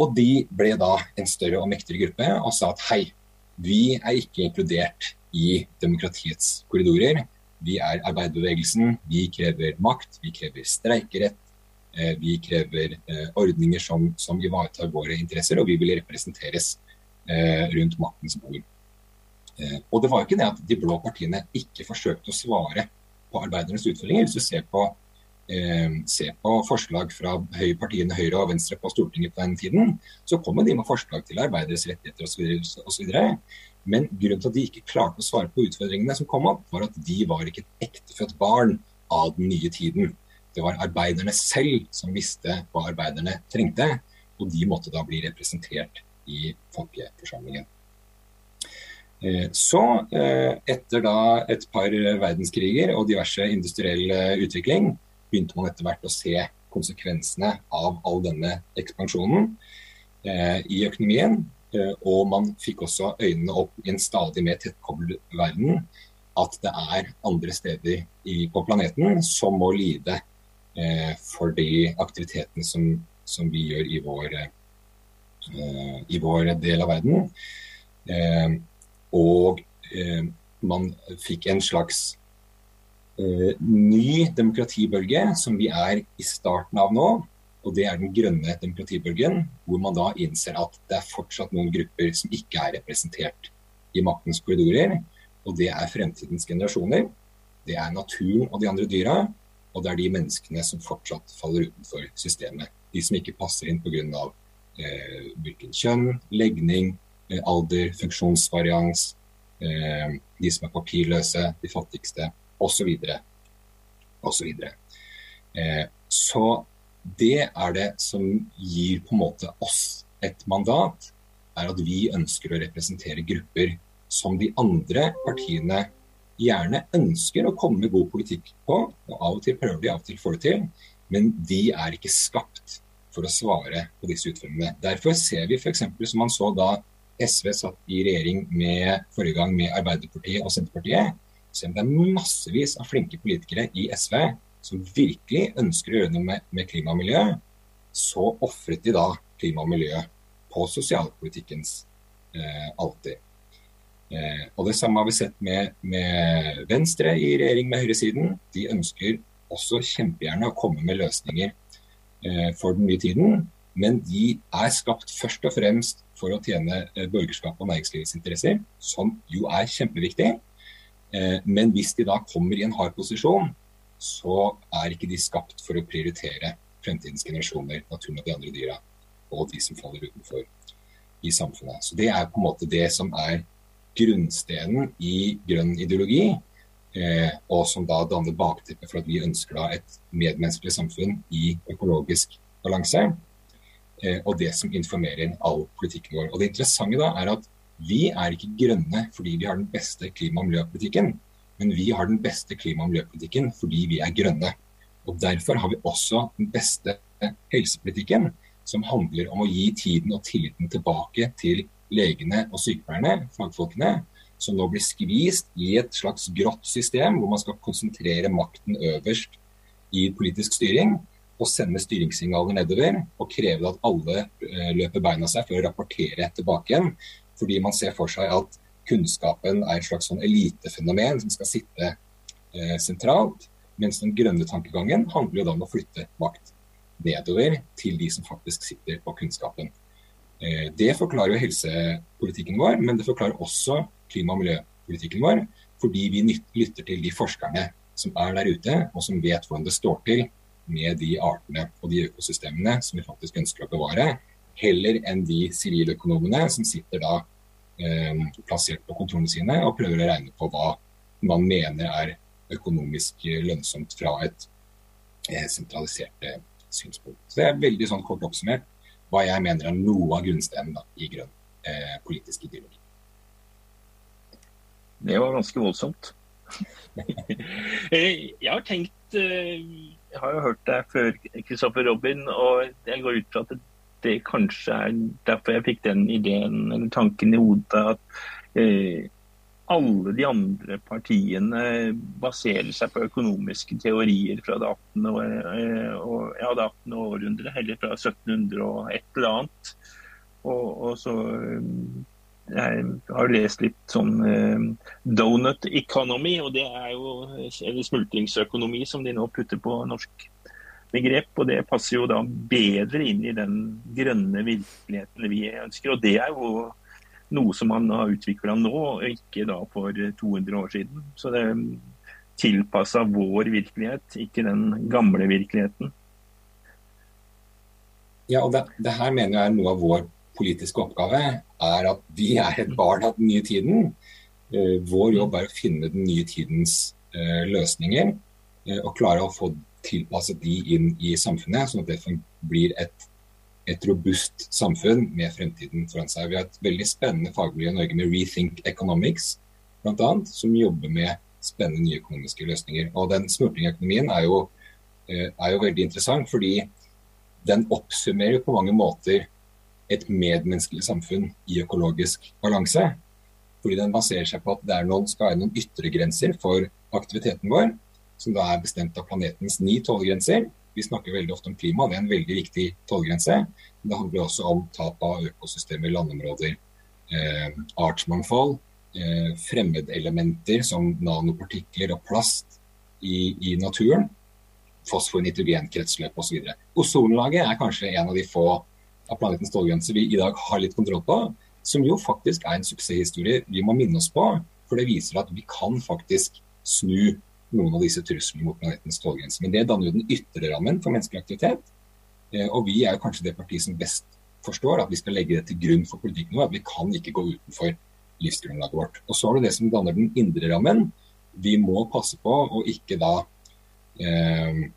Og de ble da en større og mektigere gruppe og sa at hei, vi er ikke inkludert i demokratiets korridorer. Vi er arbeiderbevegelsen, vi krever makt, vi krever streikerett. Eh, vi krever eh, ordninger som, som ivaretar våre interesser, og vi vil representeres eh, rundt maktens bord. Og det var ikke det at de blå partiene ikke forsøkte å svare på arbeidernes utfordringer. Hvis du ser på se på forslag fra partiene Høyre og Venstre på Stortinget på den tiden, så kommer de med forslag til arbeideres rettigheter osv. Men grunnen til at de ikke klarte å svare på utfordringene som kom opp, var at de var ikke et ektefødt barn av den nye tiden. Det var arbeiderne selv som visste hva arbeiderne trengte, og de måtte da bli representert i folkeforsamlingen. Eh, så, eh, etter da et par verdenskriger og diverse industriell utvikling, begynte man etter hvert å se konsekvensene av all denne ekspansjonen eh, i økonomien. Eh, og man fikk også øynene opp i en stadig mer tettkoblet verden at det er andre steder i, på planeten som må lide eh, for de aktivitetene som, som, vi gjør i vår, eh, i vår del av verden. Eh, og eh, man fikk en slags ny demokratibølge som vi er i starten av nå. Og det er den grønne demokratibølgen, hvor man da innser at det er fortsatt noen grupper som ikke er representert i maktens korridorer. Og det er fremtidens generasjoner. Det er naturen og de andre dyra. Og det er de menneskene som fortsatt faller utenfor systemet. De som ikke passer inn pga. Eh, hvilken kjønn, legning, eh, alder, funksjonsvarians, eh, de som er papirløse, de fattigste osv. osv. Eh, så det er det som gir på en måte oss et mandat, er at vi ønsker å representere grupper som de andre partiene gjerne ønsker å komme med god politikk på. og Av og til prøver de, av og til får det til. Men de er ikke skapt for å svare på disse utfordringene. Derfor ser vi f.eks. som man så da SV satt i regjering med forrige gang med Arbeiderpartiet og Senterpartiet, det er massevis av flinke politikere i SV som virkelig ønsker å gjøre noe med, med klima og miljø, så ofret de da klima og miljø på sosialpolitikkens eh, alter. Eh, og Det samme har vi sett med, med Venstre i regjering med høyresiden. De ønsker også kjempegjerne å komme med løsninger eh, for den nye tiden. Men de er skapt først og fremst for å tjene eh, borgerskap og næringslivets interesser, som jo er kjempeviktig. Eh, men hvis de da kommer i en hard posisjon, så er ikke de skapt for å prioritere fremtidens generasjoner, naturen og de andre dyra, og de som faller utenfor i samfunnet. Så Det er på en måte det som er grunnstenen i grønn ideologi, eh, og som da danner bakteppet for at vi ønsker da et medmenneskelig samfunn i økologisk balanse. Eh, og det som informerer all politikken vår. Og Det interessante da er at vi er ikke grønne fordi vi har den beste klima- og miljøpolitikken, men vi har den beste klima- og miljøpolitikken fordi vi er grønne. Og Derfor har vi også den beste helsepolitikken, som handler om å gi tiden og tilliten tilbake til legene og sykepleierne, fagfolkene, som nå blir skvist i et slags grått system, hvor man skal konsentrere makten øverst i politisk styring og sende styringssignaler nedover og kreve at alle eh, løper beina seg for å rapportere tilbake igjen. Fordi man ser for seg at kunnskapen er et slags sånn elitefenomen som skal sitte eh, sentralt. Mens den grønne tankegangen handler jo da om å flytte makt nedover til de som faktisk sitter på kunnskapen. Eh, det forklarer jo helsepolitikken vår, men det forklarer også klima- og miljøpolitikken vår. Fordi vi lytter til de forskerne som er der ute, og som vet hvordan det står til med de artene og de økosystemene som vi faktisk ønsker å bevare. Heller enn de siviløkonomene som sitter da eh, plassert på kontorene sine og prøver å regne på hva man mener er økonomisk lønnsomt fra et eh, sentralisert eh, synspunkt. Så Det er veldig sånn kort oppsummert hva jeg mener er noe av grunnsteinen i grønn eh, politisk ideologi. Det var ganske voldsomt. (laughs) Eh, jeg har tenkt eh, Jeg har jo hørt deg før, Kristoffer Robin, og jeg går ut fra at det kanskje er derfor jeg fikk den ideen eller tanken i hodet at eh, alle de andre partiene baserer seg på økonomiske teorier fra det 18. År, eh, og, ja, det 18. århundret, eller fra 1700 og et eller annet. Og, og så eh, Jeg har lest litt sånn eh, donut economy, og det er jo eller smultringsøkonomi, som de nå putter på norsk begrep. Og det passer jo da bedre inn i den grønne virkeligheten vi ønsker. Og det er jo noe som man har utvikla nå, og ikke da for 200 år siden. Så det er tilpassa vår virkelighet, ikke den gamle virkeligheten. Ja, og det, det, her mener jeg er noe av vår politiske oppgave. er At vi er et barn av den nye tiden. Uh, vår jobb er å finne den nye tidens uh, løsninger. Uh, og klare å få tilpasset de inn i samfunnet, sånn at det blir et et robust samfunn med fremtiden foran seg. Vi har et veldig spennende fagmiljø i Norge med Rethink Economics, annet, som jobber med spennende nye økonomiske løsninger. Og den smurtingøkonomien er, jo, eh, er jo veldig interessant, fordi den oppsummerer på mange måter et medmenneskelig samfunn i økologisk balanse. Fordi den baserer seg på at det er noen, skal være noen yttergrenser for aktiviteten vår, som da er bestemt av planetens ni tålegrenser. Vi snakker veldig ofte om klima, det er en veldig viktig tollgrense. Det handler også om tap av økosystemer, landområder, eh, artsmangfold, eh, fremmedelementer som nanopartikler og plast i, i naturen. Fosfor, nitrogen, kretsløp osv. Ozonlaget er kanskje en av de få av planetens tålegrenser vi i dag har litt kontroll på, som jo faktisk er en suksesshistorie vi må minne oss på. For det viser at vi kan faktisk snu noen av disse truslene mot planetens tålegrense. Men det danner jo den ytre rammen for menneskelig aktivitet. Eh, og vi er jo kanskje det partiet som best forstår at vi skal legge det til grunn for politikken vår. At vi kan ikke gå utenfor livsgrunnlaget vårt. Og så har du det som danner den indre rammen. Vi må passe på å ikke da eh,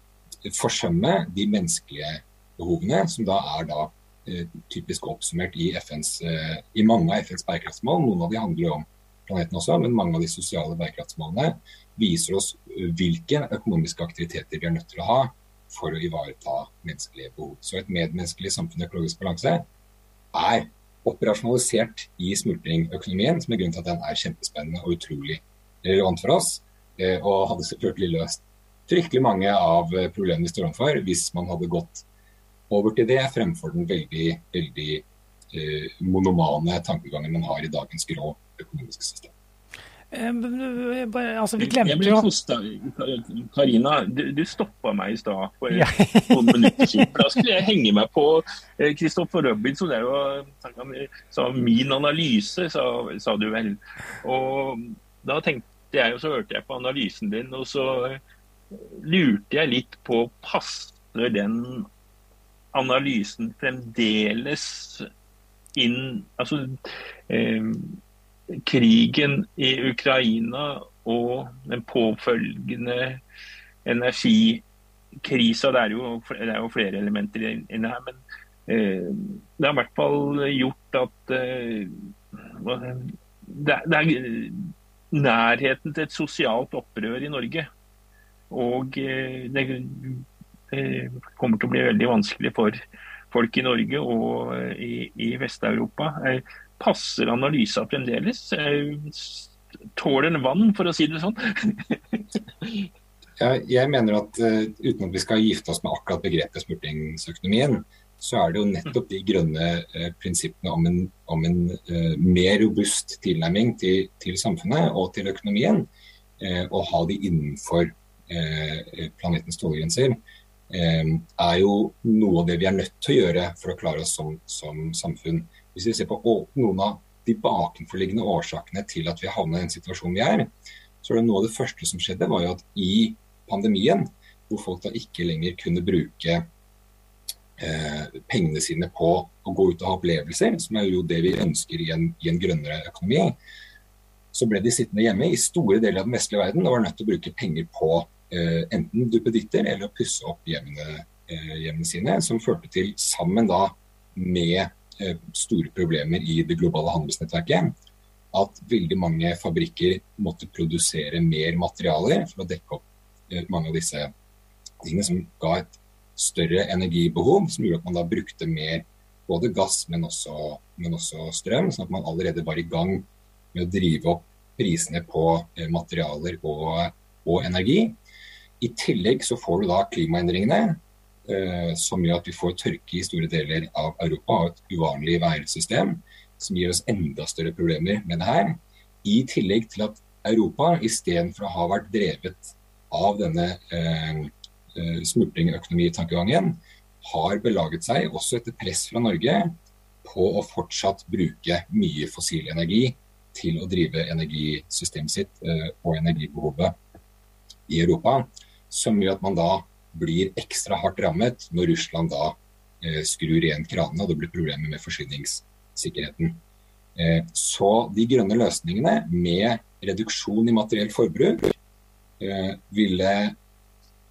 forsømme de menneskelige behovene, som da er da eh, typisk oppsummert i, FNs, eh, i mange av FNs bærekraftsmål. Noen av de handler jo om planeten også, men mange av de sosiale bærekraftsmålene viser oss hvilke økonomiske aktiviteter vi er nødt til å ha for å ivareta menneskelige behov. Så et medmenneskelig samfunn og økologisk balanse er operasjonalisert i smultringøkonomien, som er grunnen til at den er kjempespennende og utrolig relevant for oss. Eh, og hadde selvfølgelig løst fryktelig mange av problemene vi står overfor hvis man hadde gått over til det fremfor den veldig, veldig eh, monomane tankegangen man har i dagens grå økonomiske system. Eh, altså, vi glemte jo Karina, du, du stoppa meg i stad for ja. (laughs) noen minutter siden. Da skulle jeg henge meg på Kristoffer eh, Robinson. Det er jo sa min analyse, sa, sa, du vel. Og da tenkte jeg, og så hørte jeg på analysen din, og så lurte jeg litt på passer den analysen fremdeles inn Altså eh, krigen i Ukraina og den påfølgende energikrisa. Det det er jo flere elementer inni her. Men eh, det har i hvert fall gjort at eh, det, det, er nærheten til et sosialt opprør i Norge. Og eh, det, det kommer til å bli veldig vanskelig for folk i Norge og eh, i, i Vest-Europa. Eh, passer analysa fremdeles? Tåler den vann, for å si det sånn? (laughs) jeg mener at uten at vi skal gifte oss med akkurat begrepet smurtingsøkonomien, så er det jo nettopp de grønne uh, prinsippene om en, om en uh, mer robust tilnærming til, til, samfunnet og til økonomien, og ha de innenfor planetens tålegrenser, er jo noe av det vi er nødt til å gjøre for å klare oss som, som samfunn. Hvis vi ser på noen av de bakenforliggende årsakene til at vi har havnet i den situasjonen vi er, så er det noe av det første som skjedde, var jo at i pandemien, hvor folk da ikke lenger kunne bruke eh, pengene sine på å gå ut og ha opplevelser, som er jo det vi ønsker i en, i en grønnere økonomi, så ble de sittende hjemme i store deler av den vestlige verden og var nødt til å bruke penger på enten duppeditter eller å pusse opp hjemmene, eh, hjemmene sine, som førte til, sammen da med Eh, store problemer i det globale handelsnettverket. At veldig mange fabrikker måtte produsere mer materialer for å dekke opp eh, mange av disse tingene som ga et større energibehov, som gjorde at man da brukte mer både gass, men også, men også strøm. Sånn at man allerede var i gang med å drive opp prisene på eh, materialer og, og energi. I tillegg så får du da klimaendringene, Eh, som gjør at vi får tørke i store deler av Europa og et uvanlig værsystem som gir oss enda større problemer med det her. I tillegg til at Europa istedenfor å ha vært drevet av denne eh, eh smultringøkonomitankegangen, har belaget seg, også etter press fra Norge, på å fortsatt bruke mye fossil energi til å drive energisystemet sitt eh, og energibehovet i Europa. Som gjør at man da blir ekstra hardt rammet når Russland da eh, skrur igjen kranene og det blir problemer med forsyningssikkerheten. Eh, så de grønne løsningene med reduksjon i materielt forbruk eh, ville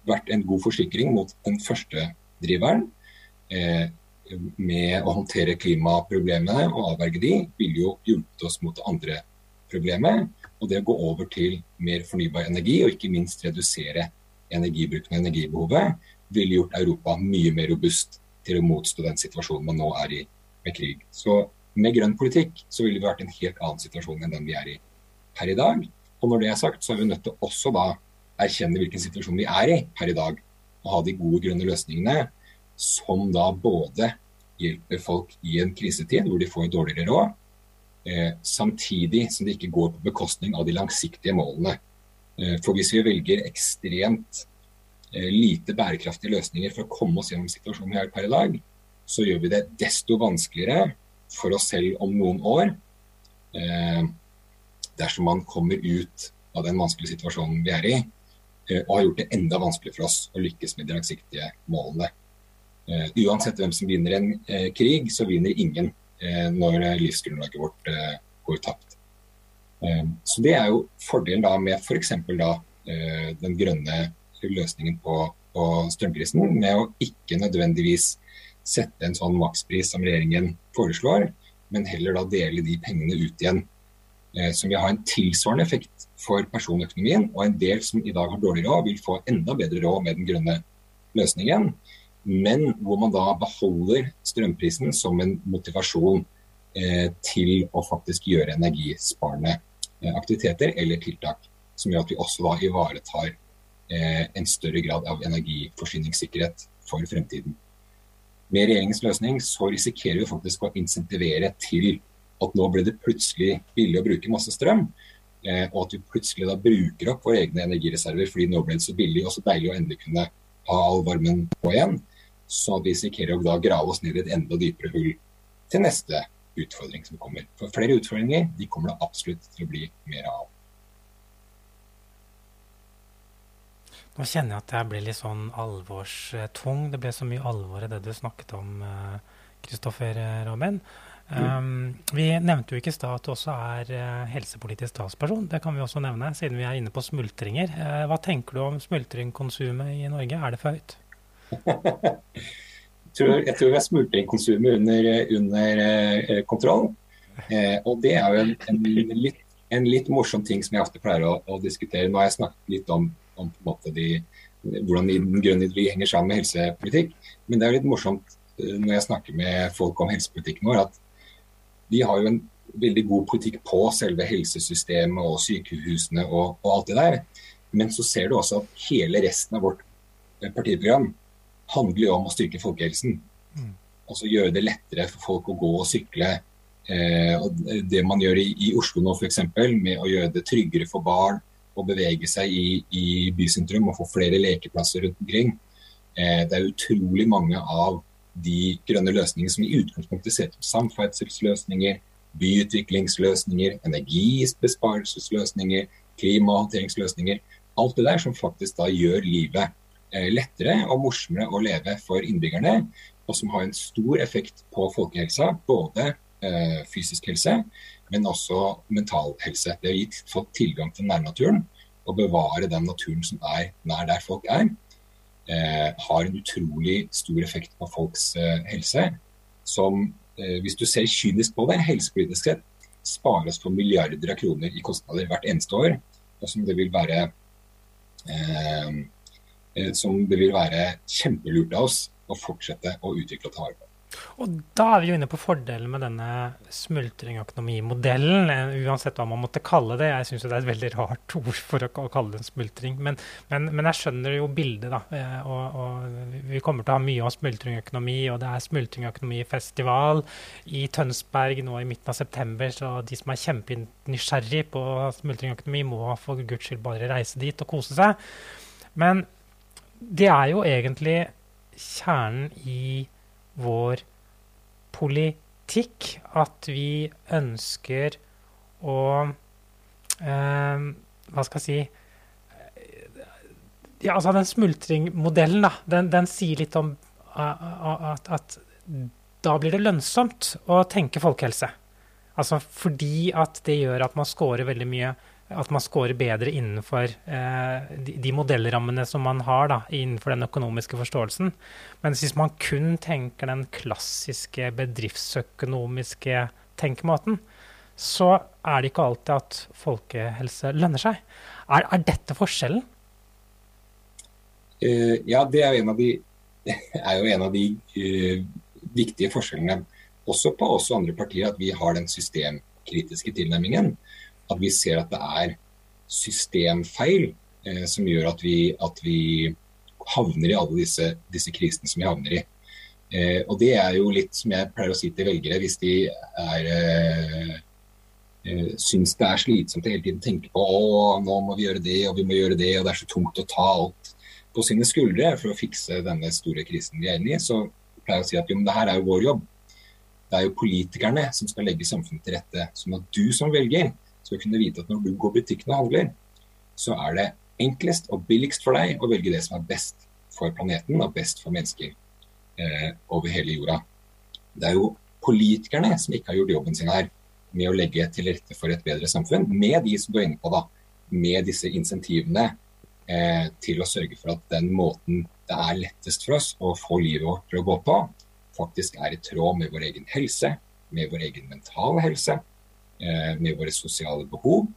vært en god forsikring mot den første driveren. Eh, med å håndtere klimaproblemene og avverge de, ville jo hjulpet oss mot det andre problemet. Og det å gå over til mer fornybar energi, og ikke minst redusere energibruken og energibehovet, ville gjort Europa mye mer robust til å motstå den situasjonen man nå er i med krig. Så med grønn politikk så ville vi vært i en helt annen situasjon enn den vi er i per i dag. Og når det er sagt, så er vi nødt til også da erkjenne hvilken situasjon vi er i per i dag. Og ha de gode grønne løsningene som da både hjelper folk i en krisetid hvor de får dårligere råd, eh, samtidig som det ikke går på bekostning av de langsiktige målene. Eh, for hvis vi velger ekstremt eh, lite bærekraftige løsninger for å komme oss gjennom situasjonen vi er per i dag, så gjør vi det desto vanskeligere for oss selv om noen år. Eh, dersom man kommer ut av den vanskelige situasjonen vi er i, og har gjort det enda vanskeligere for oss å lykkes med de langsiktige målene. Uansett hvem som vinner en krig, så vinner ingen når livsgrunnlaget vårt går tapt. Ehm, så Det er jo fordelen da med f.eks. da eh, den grønne løsningen på, på strømprisen, med å ikke nødvendigvis sette en sånn makspris som regjeringen foreslår, men heller da dele de pengene ut igjen. Eh, som vil ha en tilsvarende effekt for personøkonomien, og en del som i dag har dårlig råd, vil få enda bedre råd med den grønne løsningen. Men hvor man da beholder strømprisen som en motivasjon eh, til å faktisk gjøre energisparende aktiviteter eller tiltak som gjør at vi også da ivaretar eh, en større grad av energiforsyningssikkerhet for fremtiden. Med regjeringens løsning så risikerer vi faktisk å insentivere til at nå ble det plutselig billig å bruke masse strøm. Eh, og at vi plutselig da bruker opp våre egne energireserver fordi nå ble det så billig og så deilig å endelig kunne ha all varmen på igjen. Så vi risikerer å da grave oss ned i et enda dypere hull til neste utfordring som kommer. For flere utfordringer de kommer det absolutt til å bli mer av. Nå kjenner jeg at jeg blir litt sånn alvorstung. Det ble så mye alvor i det du snakket om, Kristoffer Robin. Um, vi nevnte jo ikke i stad at du også er uh, helsepolitisk talsperson. Det kan vi også nevne, siden vi er inne på smultringer. Hva tenker du om smultringkonsumet i Norge? Er det for høyt? (laughs) tror, jeg tror vi har smultringkonsumet under, under uh, kontroll. og det er jo en, en, litt, en, litt, morsom ting som jeg ofte pleier å, å diskutere. Nå har jeg snakket litt om, om de, hvordan den grønne ideologi henger sammen med helsepolitikk. Men det er litt morsomt når jeg snakker med folk om helsepolitikken vår, at de har jo en veldig god politikk på selve helsesystemet og sykehusene og, og, alt det der. Men så ser du også at hele resten av vårt eh, partiprogram handler jo om å styrke folkehelsen. Mm. Altså gjøre det lettere for folk å gå og sykle. Eh, og det man gjør i, i Oslo nå f.eks., med å gjøre det tryggere for barn å bevege seg i, i bysentrum og få flere lekeplasser rundt omkring. Eh, det er utrolig mange av de grønne løsningene som i utgangspunktet ser ut som samferdselsløsninger, byutviklingsløsninger, energibesparelsesløsninger, klimahåndteringsløsninger. Alt det der som faktisk da gjør livet lettere og morsommere å leve for innbyggerne, og som har en stor effekt på folkehelsa. Både eh, fysisk helse, men også mental helse. Det har gitt folk tilgang til nærnaturen og bevare den naturen som er nær der folk er eh, har en utrolig stor effekt på folks eh, helse. Som, eh, hvis du ser kynisk på det, helsepolitisk sett, spares for milliarder av kroner i kostnader hvert eneste år. Og som det vil være eh, eh, som det vil være kjempelurt av oss å fortsette å utvikle og ta vare på. Og da er vi jo inne på fordelen med denne smultringøkonomimodellen, eh, uansett hva man måtte kalle det. Jeg syns det er et veldig rart ord for å, kalle det en smultring, men, men, men, jeg skjønner jo bildet, da. Eh, og, og, vi kommer til å ha mye om smultringøkonomi, og det er smultringøkonomifestival i Tønsberg nå i midten av september, så de som er kjempenysgjerrig på smultringøkonomi, må for guds skyld bare reise dit og kose seg. Men det er jo egentlig kjernen i vår politikk at vi ønsker å eh, Hva skal jeg si ja, altså Den smultringmodellen da, den, den, sier litt om at, at, da blir det lønnsomt å tenke folkehelse. Altså fordi at det gjør at man scorer veldig mye at man scorer bedre innenfor eh, de, de, modellrammene som man har da, innenfor den økonomiske forståelsen. Men hvis man kun tenker den klassiske bedriftsøkonomiske tenkemåten, så er det ikke alltid at folkehelse lønner seg. Er, er dette forskjellen? Uh, ja, det er, de, er, jo en av de (laughs) uh, viktige forskjellene også på oss og andre partier, at vi har den systemkritiske tilnærmingen at vi ser at det er systemfeil eh, som gjør at vi, at vi, havner i alle disse, disse, krisene som vi havner i. Eh, og det er jo litt som jeg pleier å si til velgere hvis de er eh, eh syns det er slitsomt å hele tiden tenke på å, nå må vi gjøre det og vi må gjøre det, og det er så tungt å ta alt på sine skuldre for å fikse denne store krisen vi er inne i, så pleier jeg å si at jo, men det her er jo vår jobb. Det er jo politikerne som skal legge samfunnet til rette. Sånn at du som velger skal kunne vite at når du går butikken og handler, så er det enklest og billigst for deg å velge det som er best for planeten og best for mennesker eh, over hele jorda. Det er jo politikerne som ikke har gjort jobben sin her med å legge til rette for et bedre samfunn, med de som du er inne på da, med disse insentivene eh, til å sørge for at den måten det er lettest for oss å få livet vårt til å gå på, faktisk er i tråd med vår egen helse, med vår egen mentale helse, med våre sosiale behov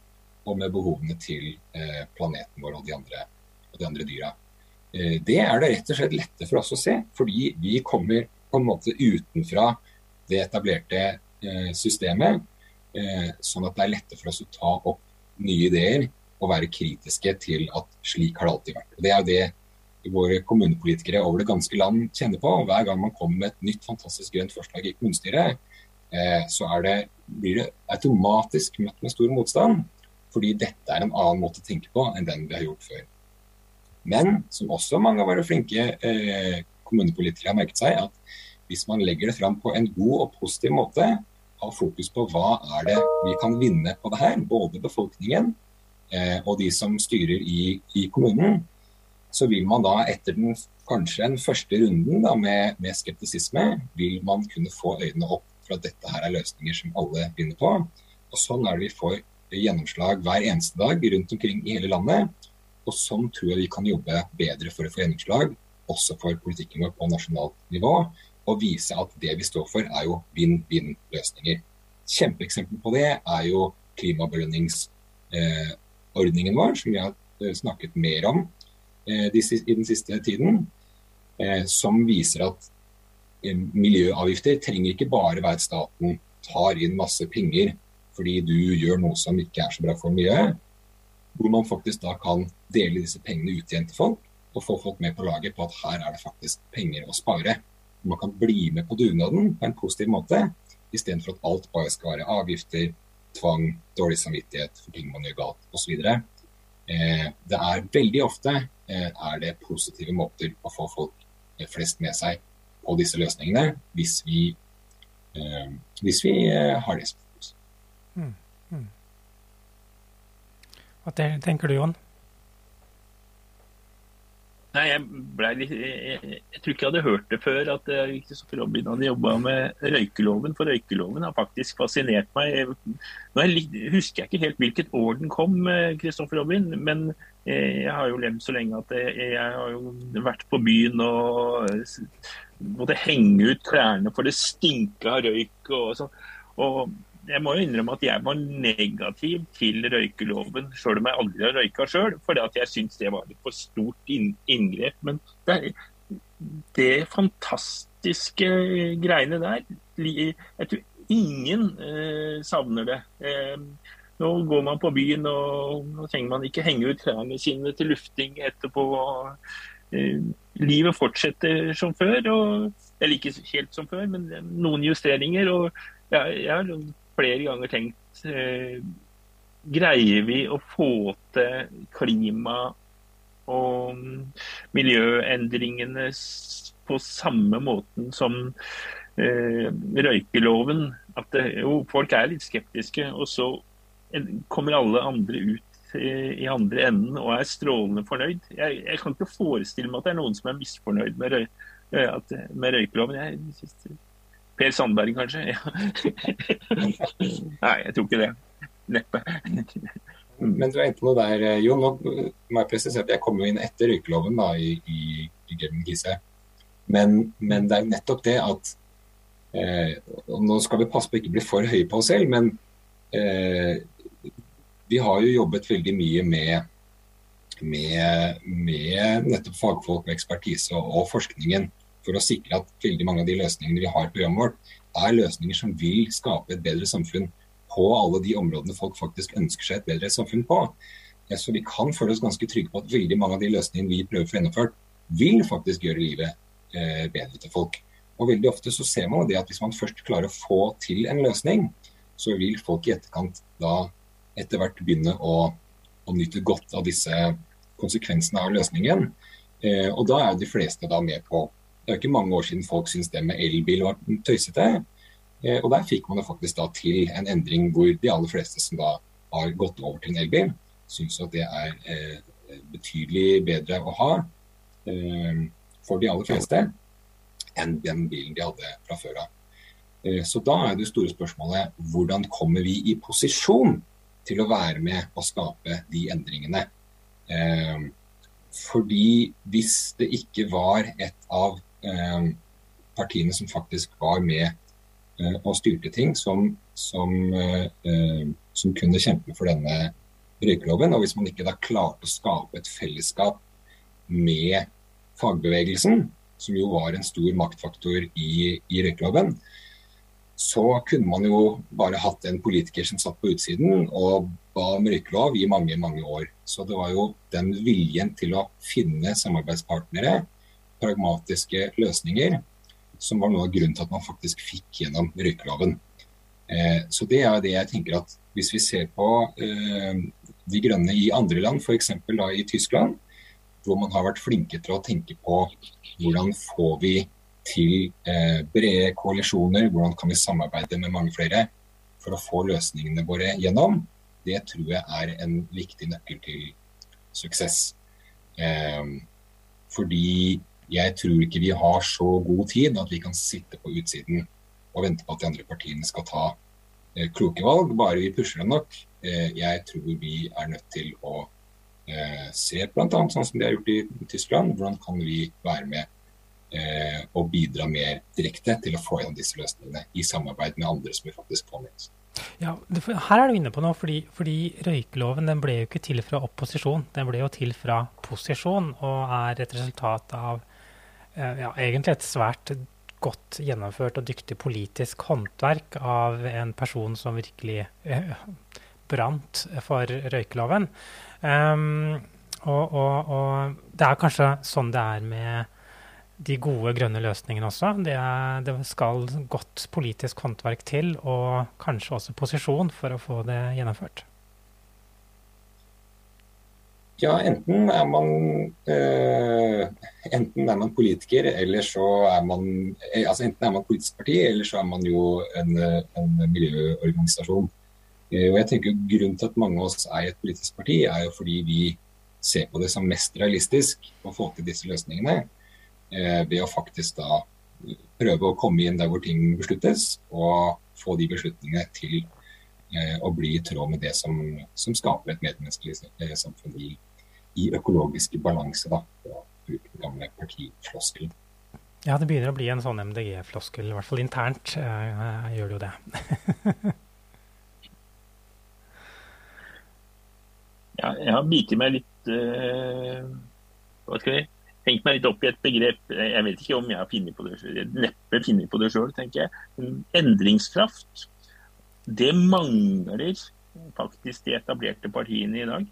og med behovene til eh, planeten vår og de andre, og de andre dyra. Eh, det er det rett og slett lette for oss å se, fordi vi kommer på en måte utenfra det etablerte systemet. Sånn at det er lette for oss å ta opp nye ideer og være kritiske til at slik har det alltid vært. Det er jo det våre kommunepolitikere over det ganske land kjenner på. Hver gang man kommer med et nytt fantastisk grønt forslag i kommunestyret, eh, så det, blir det automatisk møtt med stor motstand. Fordi dette er en annen måte å tenke på enn den vi har gjort før. Men som også mange av våre flinke eh, kommunepolitikere har merket seg, at hvis man legger det fram på en god og positiv måte, har fokus på hva er det vi kan vinne på det her, både befolkningen eh, og de som styrer i, i, kommunen, så vil man da etter den kanskje den første runden da, med, med, skeptisisme, vil man kunne få øynene opp for at dette her er løsninger som alle begynner på. Og Sånn er det vi får gjennomslag hver eneste dag rundt omkring i hele landet. Og sånn tror jeg vi kan jobbe bedre for å få gjennomslag, også for politikken vår på nasjonalt nivå og vise at det vi står for, er jo vinn-vinn-løsninger. Kjempeeksempel på det er jo klimabelønningsordningen vår, som vi har eh, snakket mer om eh, i den siste tiden. Eh, som viser at miljøavgifter trenger ikke bare være at staten tar inn masse penger fordi du gjør noe som ikke er så bra for miljøet. Hvor man faktisk da kan dele disse pengene ut igjen til folk, og få folk med på laget på at her er det faktisk penger å spare man kan bli med på dugnaden på en positiv måte, istedenfor at alt bare skal være avgifter, tvang, dårlig samvittighet for ting man gjør galt osv. Eh, det er veldig ofte eh, er det positive måter å få folk eh, flest med seg på disse løsningene, hvis vi, eh, hvis vi eh, har det som fokus. Mm, mm. Hva tenker du, Jon? Nei, jeg, ble, jeg, jeg, tror ikke jeg hadde hørt det før at Kristoffer Robin hadde jobba med røykeloven. For røykeloven har faktisk fascinert meg. Nå jeg, husker jeg ikke helt hvilket år den kom, Kristoffer Robin. Men jeg har jo levd så lenge at jeg, jeg har jo vært på byen og måtte henge ut klærne for det stinka røyk og sånn. Og jeg må jo innrømme at jeg var negativ til røykeloven, sjøl om jeg aldri har røyka sjøl, fordi jeg syns det var et for stort inngrep. Men det, det fantastiske greiene der Jeg tror ingen eh, savner det. Eh, nå går man på byen, og nå trenger man ikke henge ut klærne sine til lufting etterpå. Eh, livet fortsetter som før, og, eller ikke helt som før, men noen justeringer. og jeg, jeg flere ganger tenkt eh, Greier vi å få til klima- og miljøendringene på samme måten som eh, røykeloven? At det, jo, folk er litt skeptiske, og så kommer alle andre ut eh, i andre enden og er strålende fornøyd. Jeg, jeg, kan ikke forestille meg at det er noen som er misfornøyd med, røy, at, med røykeloven. Jeg, Per Sandberg, kanskje? Nei, jeg tror ikke det. Neppe. Men du er inne på noe der, eh, Jon. Nå må jeg presisere at jeg kom jo inn etter røykeloven da, i, i, i Gise. Men, men, det er jo nettopp det at eh, Nå skal vi passe på å ikke bli for høye på oss selv, men eh, vi har jo jobbet veldig mye med, med, med nettopp fagfolk og ekspertise og, og forskningen for å sikre at veldig mange av de løsningene vi har i programmet vårt, er løsninger som vil skape et bedre samfunn på alle de områdene folk faktisk ønsker seg et bedre samfunn på. Så vi kan føle oss ganske trygge på at veldig mange av de løsningene vi prøver å få gjennomført, vil faktisk gjøre livet eh, bedre til folk. Og veldig ofte så ser man det at hvis man først klarer å få til en løsning, så vil folk i etterkant da etter hvert begynne å, å nyte godt av disse konsekvensene av løsningen. Eh, og da er de fleste da med på det er ikke mange år siden folk syntes det med elbil var tøysete. Eh, og der fikk man det faktisk da til en endring hvor de aller fleste som da har gått over til en elbil, syns at det er eh, betydelig bedre å ha eh, for de aller fleste enn den bilen de hadde fra før av. Eh, så da er det store spørsmålet hvordan kommer vi i posisjon til å være med og skape de endringene. Eh, fordi hvis det ikke var et av Eh, partiene som faktisk var med eh, og styrte ting, som, som, eh, som kunne kjempe for denne røykeloven. Og hvis man ikke da klarte å skape et fellesskap med fagbevegelsen, som jo var en stor maktfaktor i, i røykeloven, så kunne man jo bare hatt en politiker som satt på utsiden og ba om røykelov i mange, mange år. Så det var jo den viljen til å finne samarbeidspartnere pragmatiske løsninger som var noe av grunnen til at man faktisk fikk gjennom røykeloven. Eh, så det er det jeg tenker at hvis vi ser på eh, de grønne i andre land, f.eks. i Tyskland, hvor man har vært flinke til å tenke på hvordan får vi til eh, brede koalisjoner, hvordan kan vi samarbeide med mange flere for å få løsningene våre gjennom, det tror jeg er en viktig nøkkel til suksess. Eh, fordi jeg tror ikke vi har så god tid at vi kan sitte på utsiden og vente på at de andre partiene skal ta eh, kloke valg, bare vi pusher dem nok. Eh, jeg tror vi er nødt til å eh, se bl.a. sånn som de har gjort i Tyskland, hvordan kan vi være med og bidra mer direkte til å få gjennom disse løsningene i samarbeid med andre som vi faktisk påminnes. Ja, Her er du inne på noe, fordi, fordi røykeloven ble jo ikke til fra opposisjon. Den ble jo til fra posisjon, og er et resultat av eh, ja, egentlig et svært godt gjennomført og dyktig politisk håndverk av en person som virkelig eh, brant for røykeloven. Um, og, og, og, det er kanskje sånn det er med de gode grønne løsningene også. Det, det, skal godt politisk håndverk til, og kanskje også posisjon, for å få det gjennomført. Ja, enten er man øh, enten er man politiker, eller så er man eh, altså Enten er man politisk parti, eller så er man jo en, en miljøorganisasjon. Eh, og jeg tenker Grunnen til at mange av oss er i et politisk parti, er jo fordi vi ser på det som mest realistisk å få til disse løsningene. Eh, ved å faktisk da prøve å komme inn der hvor ting besluttes, og få de beslutningene til eh, å bli i tråd med det som, som skaper et medmenneskelig samfunn i, i økologisk balanse. da, for å bruke den gamle partifloskelen. Ja, det begynner å bli en sånn MDG-floskel, i hvert fall internt eh, gjør det jo det. (laughs) ja, jeg har bitt meg litt eh, Hva skal vi tenkt meg litt opp i et begrep. Jeg vet ikke om jeg har funnet på det neppe funnet på det sjøl, tenker jeg. Endringskraft. Det mangler faktisk de etablerte partiene i dag.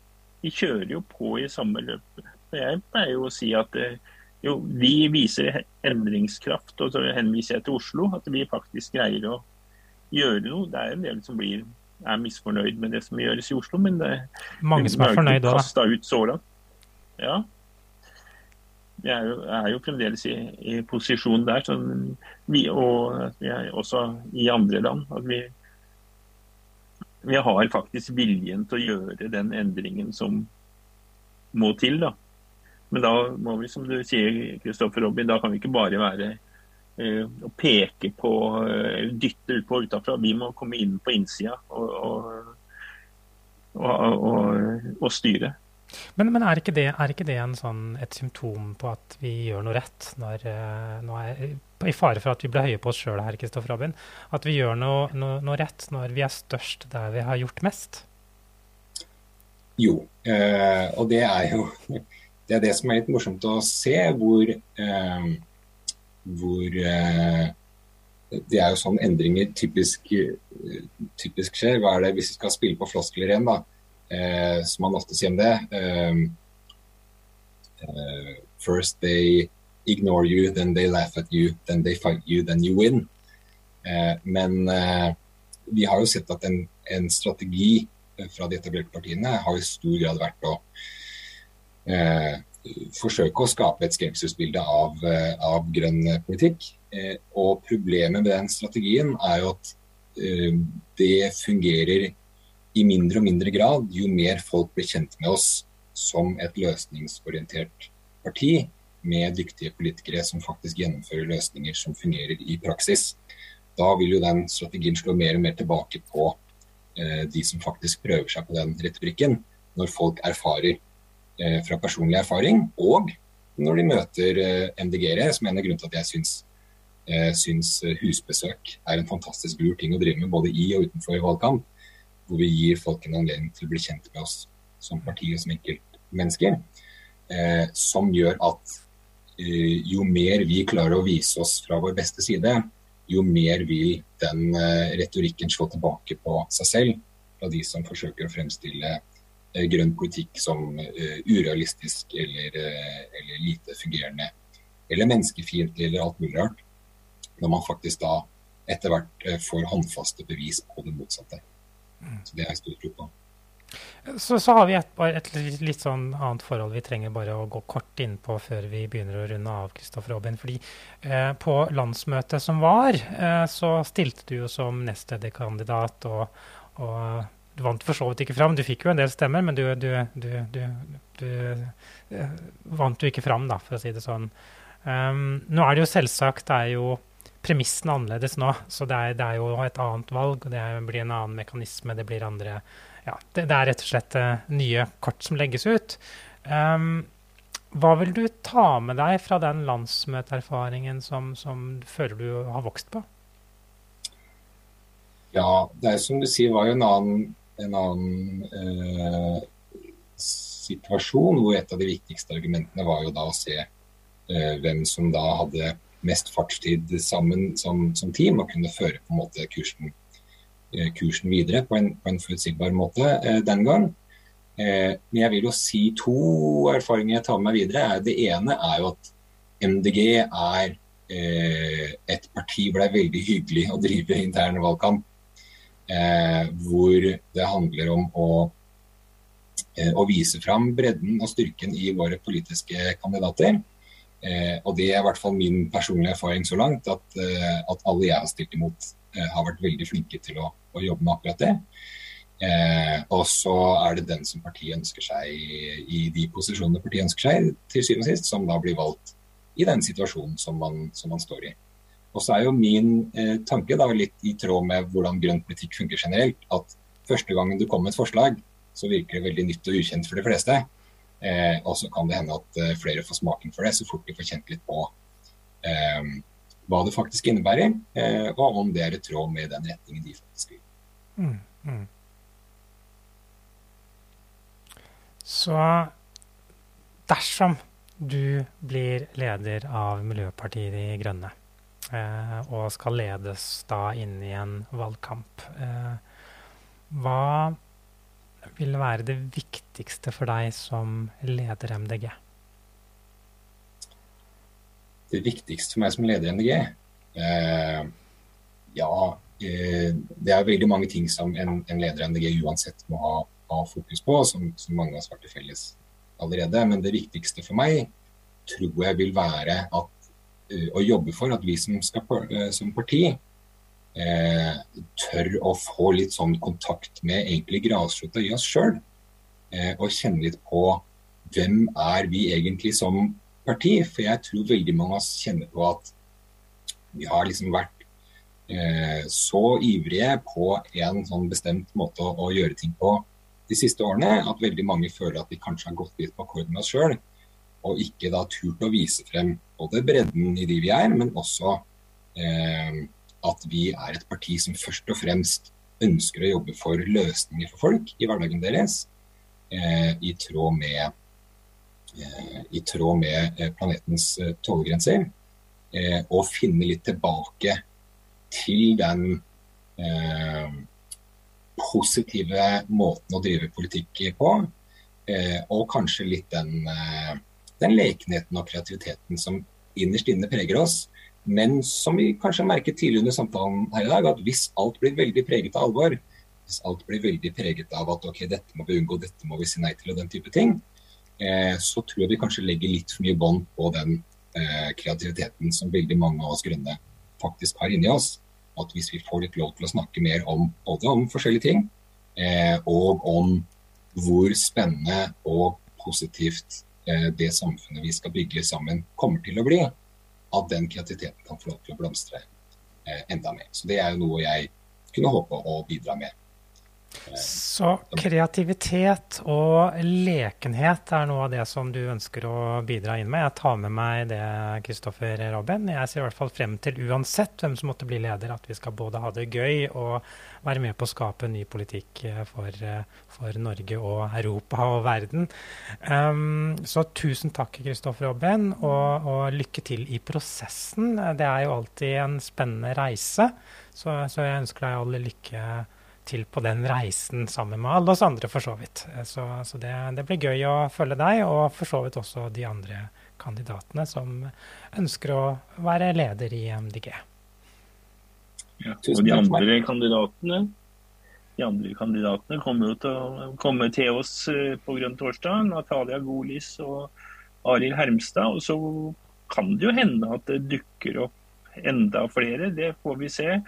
De kjører jo på i samme løp. Jeg pleier jo å si at eh, jo, vi viser endringskraft, og så henviser jeg til Oslo. At vi faktisk greier å gjøre noe. Det er en del som blir, er misfornøyd med det som gjøres i Oslo, men det, Mange som er fornøyd òg, da. Ut så langt. Ja, vi er jo, er jo fremdeles i, i, posisjon der. Vi, og vi er også i andre land. at vi, vi har faktisk viljen til å gjøre den endringen som må til. da. Men da må vi, som du sier, Kristoffer Robin, da kan vi ikke bare være uh, å peke på, uh, dytte ut på utafra. Vi må komme inn på innsida og, og, og, og styre. Men, men er, ikke det, er, ikke det, sånn, et symptom på at vi gjør noe rett? Når, uh, nå er, I fare for at vi blir høye på oss sjøl her, Kristoffer Abin. At vi gjør noe, noe, noe, rett når vi er størst der vi har gjort mest? Jo, uh, og det er jo det er det som er litt morsomt å se, hvor, uh, hvor det er jo sånn endringer typisk, typisk skjer. Hva er det hvis vi skal spille på floskler igjen, da? Eh, som man ofte sier om det uh, First they ignore you, then they laugh at you, then they fight you, then you win. Eh, men eh, vi har jo sett at en, en, strategi fra de etablerte partiene har i stor grad vært å forsøke å skape et skremselsbilde av, av grønn politikk. og problemet med den strategien er jo at det fungerer i mindre og mindre grad, jo mer folk blir kjent med oss som et løsningsorientert parti, med dyktige politikere som faktisk gjennomfører løsninger som fungerer i praksis. Da vil jo den strategien slå mer og mer tilbake på eh, de som faktisk prøver seg på den retorikken, når folk erfarer eh, fra personlig erfaring, og når de møter eh, MDG-ere, som er en av grunnene til at jeg syns, eh, syns husbesøk er en fantastisk lur ting å drive med både i og utenfor valgkamp hvor vi gir folk en anledning til å bli kjent med oss som parti og som enkeltmennesker. Eh, som gjør at eh, jo mer vi klarer å vise oss fra vår beste side, jo mer vil den eh, retorikken slå tilbake på seg selv fra de som forsøker å fremstille eh, grønn politikk som eh, urealistisk eller, eh, eller, lite fungerende eller menneskefiendtlig eller alt mulig rart. Når man faktisk da etter hvert får håndfaste bevis på det motsatte. Så det er jeg stor tro på. Så, så, har vi et, et, litt, litt sånn annet forhold vi trenger bare å gå kort inn på før vi begynner å runde av. Kristoffer Robin. Fordi eh, På landsmøtet som var, eh, så stilte du jo som nestlederkandidat. Og, og, du vant for så vidt ikke fram. Du fikk jo en del stemmer, men du, du, du, du eh, vant jo ikke fram, da, for å si det sånn. Um, nå er det jo selvsagt det er jo premissene annerledes nå, så det er, det er, jo et annet valg. og Det blir en annen mekanisme, det blir andre ja, det, det, er rett og slett uh, nye kort som legges ut. Um, hva vil du ta med deg fra den landsmøteerfaringen som, som føler du har vokst på? Ja, det er som du sier, var jo en annen, en annen uh, situasjon hvor et av de viktigste argumentene var jo da å se uh, hvem som da hadde mest fartstid sammen som, som team, og kunne føre på en måte kursen Eh, kursen videre på en, på en forutsigbar måte eh, den gang. Eh, men jeg vil jo si to erfaringer jeg tar med meg videre. Det ene er jo at MDG er et parti hvor det er veldig hyggelig å drive intern valgkamp. hvor det handler om å, å vise fram bredden og styrken i våre politiske kandidater. Og det er i hvert fall min personlige erfaring så langt, at, at alle jeg har stilt imot, har vært veldig flinke til å å jobbe med akkurat det. Eh, og så er det den som partiet ønsker seg i de posisjonene partiet ønsker seg, til syvende og sist, som da blir valgt i den situasjonen som man, som man står i. Og så er jo min eh, tanke da litt i tråd med hvordan grønn politikk funker generelt, at første gangen du kommer med et forslag, så virker det veldig nytt og ukjent for de fleste. Eh, og så kan det hende at eh, flere får smaken for det så fort de får kjent litt på eh, hva det faktisk innebærer, eh, og om det er i tråd med den retningen de faktisk vil. Mm, mm. Så dersom du blir leder av Miljøpartiet De Grønne, eh, og skal ledes da inn i en valgkamp, eh, hva vil være det viktigste for deg som leder MDG? Det viktigste for meg som leder MDG? Eh, ja, Eh, det er veldig mange ting som en, en leder MDG uansett må ha, ha fokus på, som, som, mange har svart til felles allerede. Men det viktigste for meg tror jeg vil være at, uh, å jobbe for at vi som, skal, uh, som parti uh, tør å få litt sånn kontakt med egentlig grasrota i oss sjøl. og kjenne litt på hvem er vi egentlig som parti. For jeg tror veldig mange av oss kjenner på at vi har liksom vært Eh, så ivrige på en sånn bestemt måte å, å, gjøre ting på de siste årene, at veldig mange føler at de kanskje har gått litt på akkord med oss sjøl, og ikke da turt å vise frem både bredden i de vi er, men også eh, at vi er et parti som først og fremst ønsker å jobbe for løsninger for folk i hverdagen deres, eh, i tråd med, eh, i tråd med eh, planetens eh, tålegrenser, og finne litt tilbake til den eh, positive måten å drive politikk på. Eh, og kanskje litt den, eh, den lekenheten og kreativiteten som innerst inne preger oss. Men som vi kanskje merket tidlig under samtalen her i dag, at hvis alt blir veldig preget av alvor, hvis alt blir veldig preget av at ok, dette må vi unngå, dette må vi si nei til og den type ting, eh, så tror jeg vi kanskje legger litt for mye bånd på den eh, kreativiteten som veldig mange av oss grønne faktisk har inni oss. At hvis vi får litt lov til å snakke mer om både om forskjellige ting, eh, og om hvor spennende og positivt eh, det samfunnet vi skal bygge sammen, kommer til å bli, at den kreativiteten kan få lov til å blomstre eh, enda mer. Så det er jo noe jeg kunne håpe å bidra med. Så kreativitet og lekenhet er noe av det som du ønsker å bidra inn med. Jeg tar med meg det, Kristoffer Robin. Jeg ser i hvert fall frem til, uansett hvem som måtte bli leder, at vi skal både ha det gøy og være med på å skape ny politikk eh, for, eh, for Norge og Europa og verden. Um, så tusen takk, Kristoffer Robin, og, og, lykke til i prosessen. Det er jo alltid en spennende reise, så, så jeg ønsker deg all lykke til på den reisen sammen med alle oss andre, for så vidt. Eh, så, så det, det, blir gøy å følge deg, og for så vidt også de andre kandidatene som ønsker å være leder i MDG. Ja, og de andre kandidatene de andre kandidatene kommer jo til å komme til oss eh, på Grønn torsdag. Natalia Golis og Arild Hermstad. Og så kan det jo hende at det dukker opp enda flere. Det får vi se.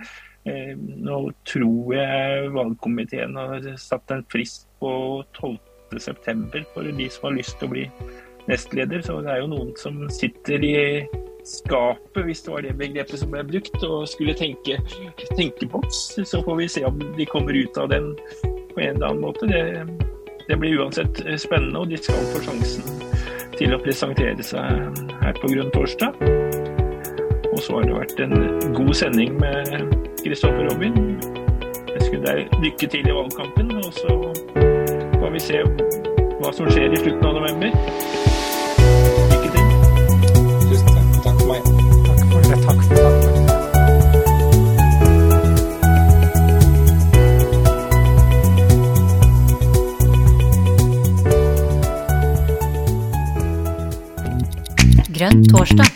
Eh, nå tror jeg valgkomiteen har satt en frist på 12.9 for de som har lyst til å bli nestleder. Så det er jo noen som sitter i skapet, hvis det var det begrepet som ble brukt, og skulle tenke tenkeboks. Så får vi se om de kommer ut av den på en eller annen måte. Det, det blir uansett spennende, og de skal få sjansen til å presentere seg her på Grønn torsdag. Og så har det vært en god sending med Kristoffer Robin. Jeg ønsker deg lykke til i valgkampen, og så får vi se hva som skjer i slutten av november. Lykke til. Tusen takk. Takk for meg. Takk for det. Takk for det. Grønn torsdag.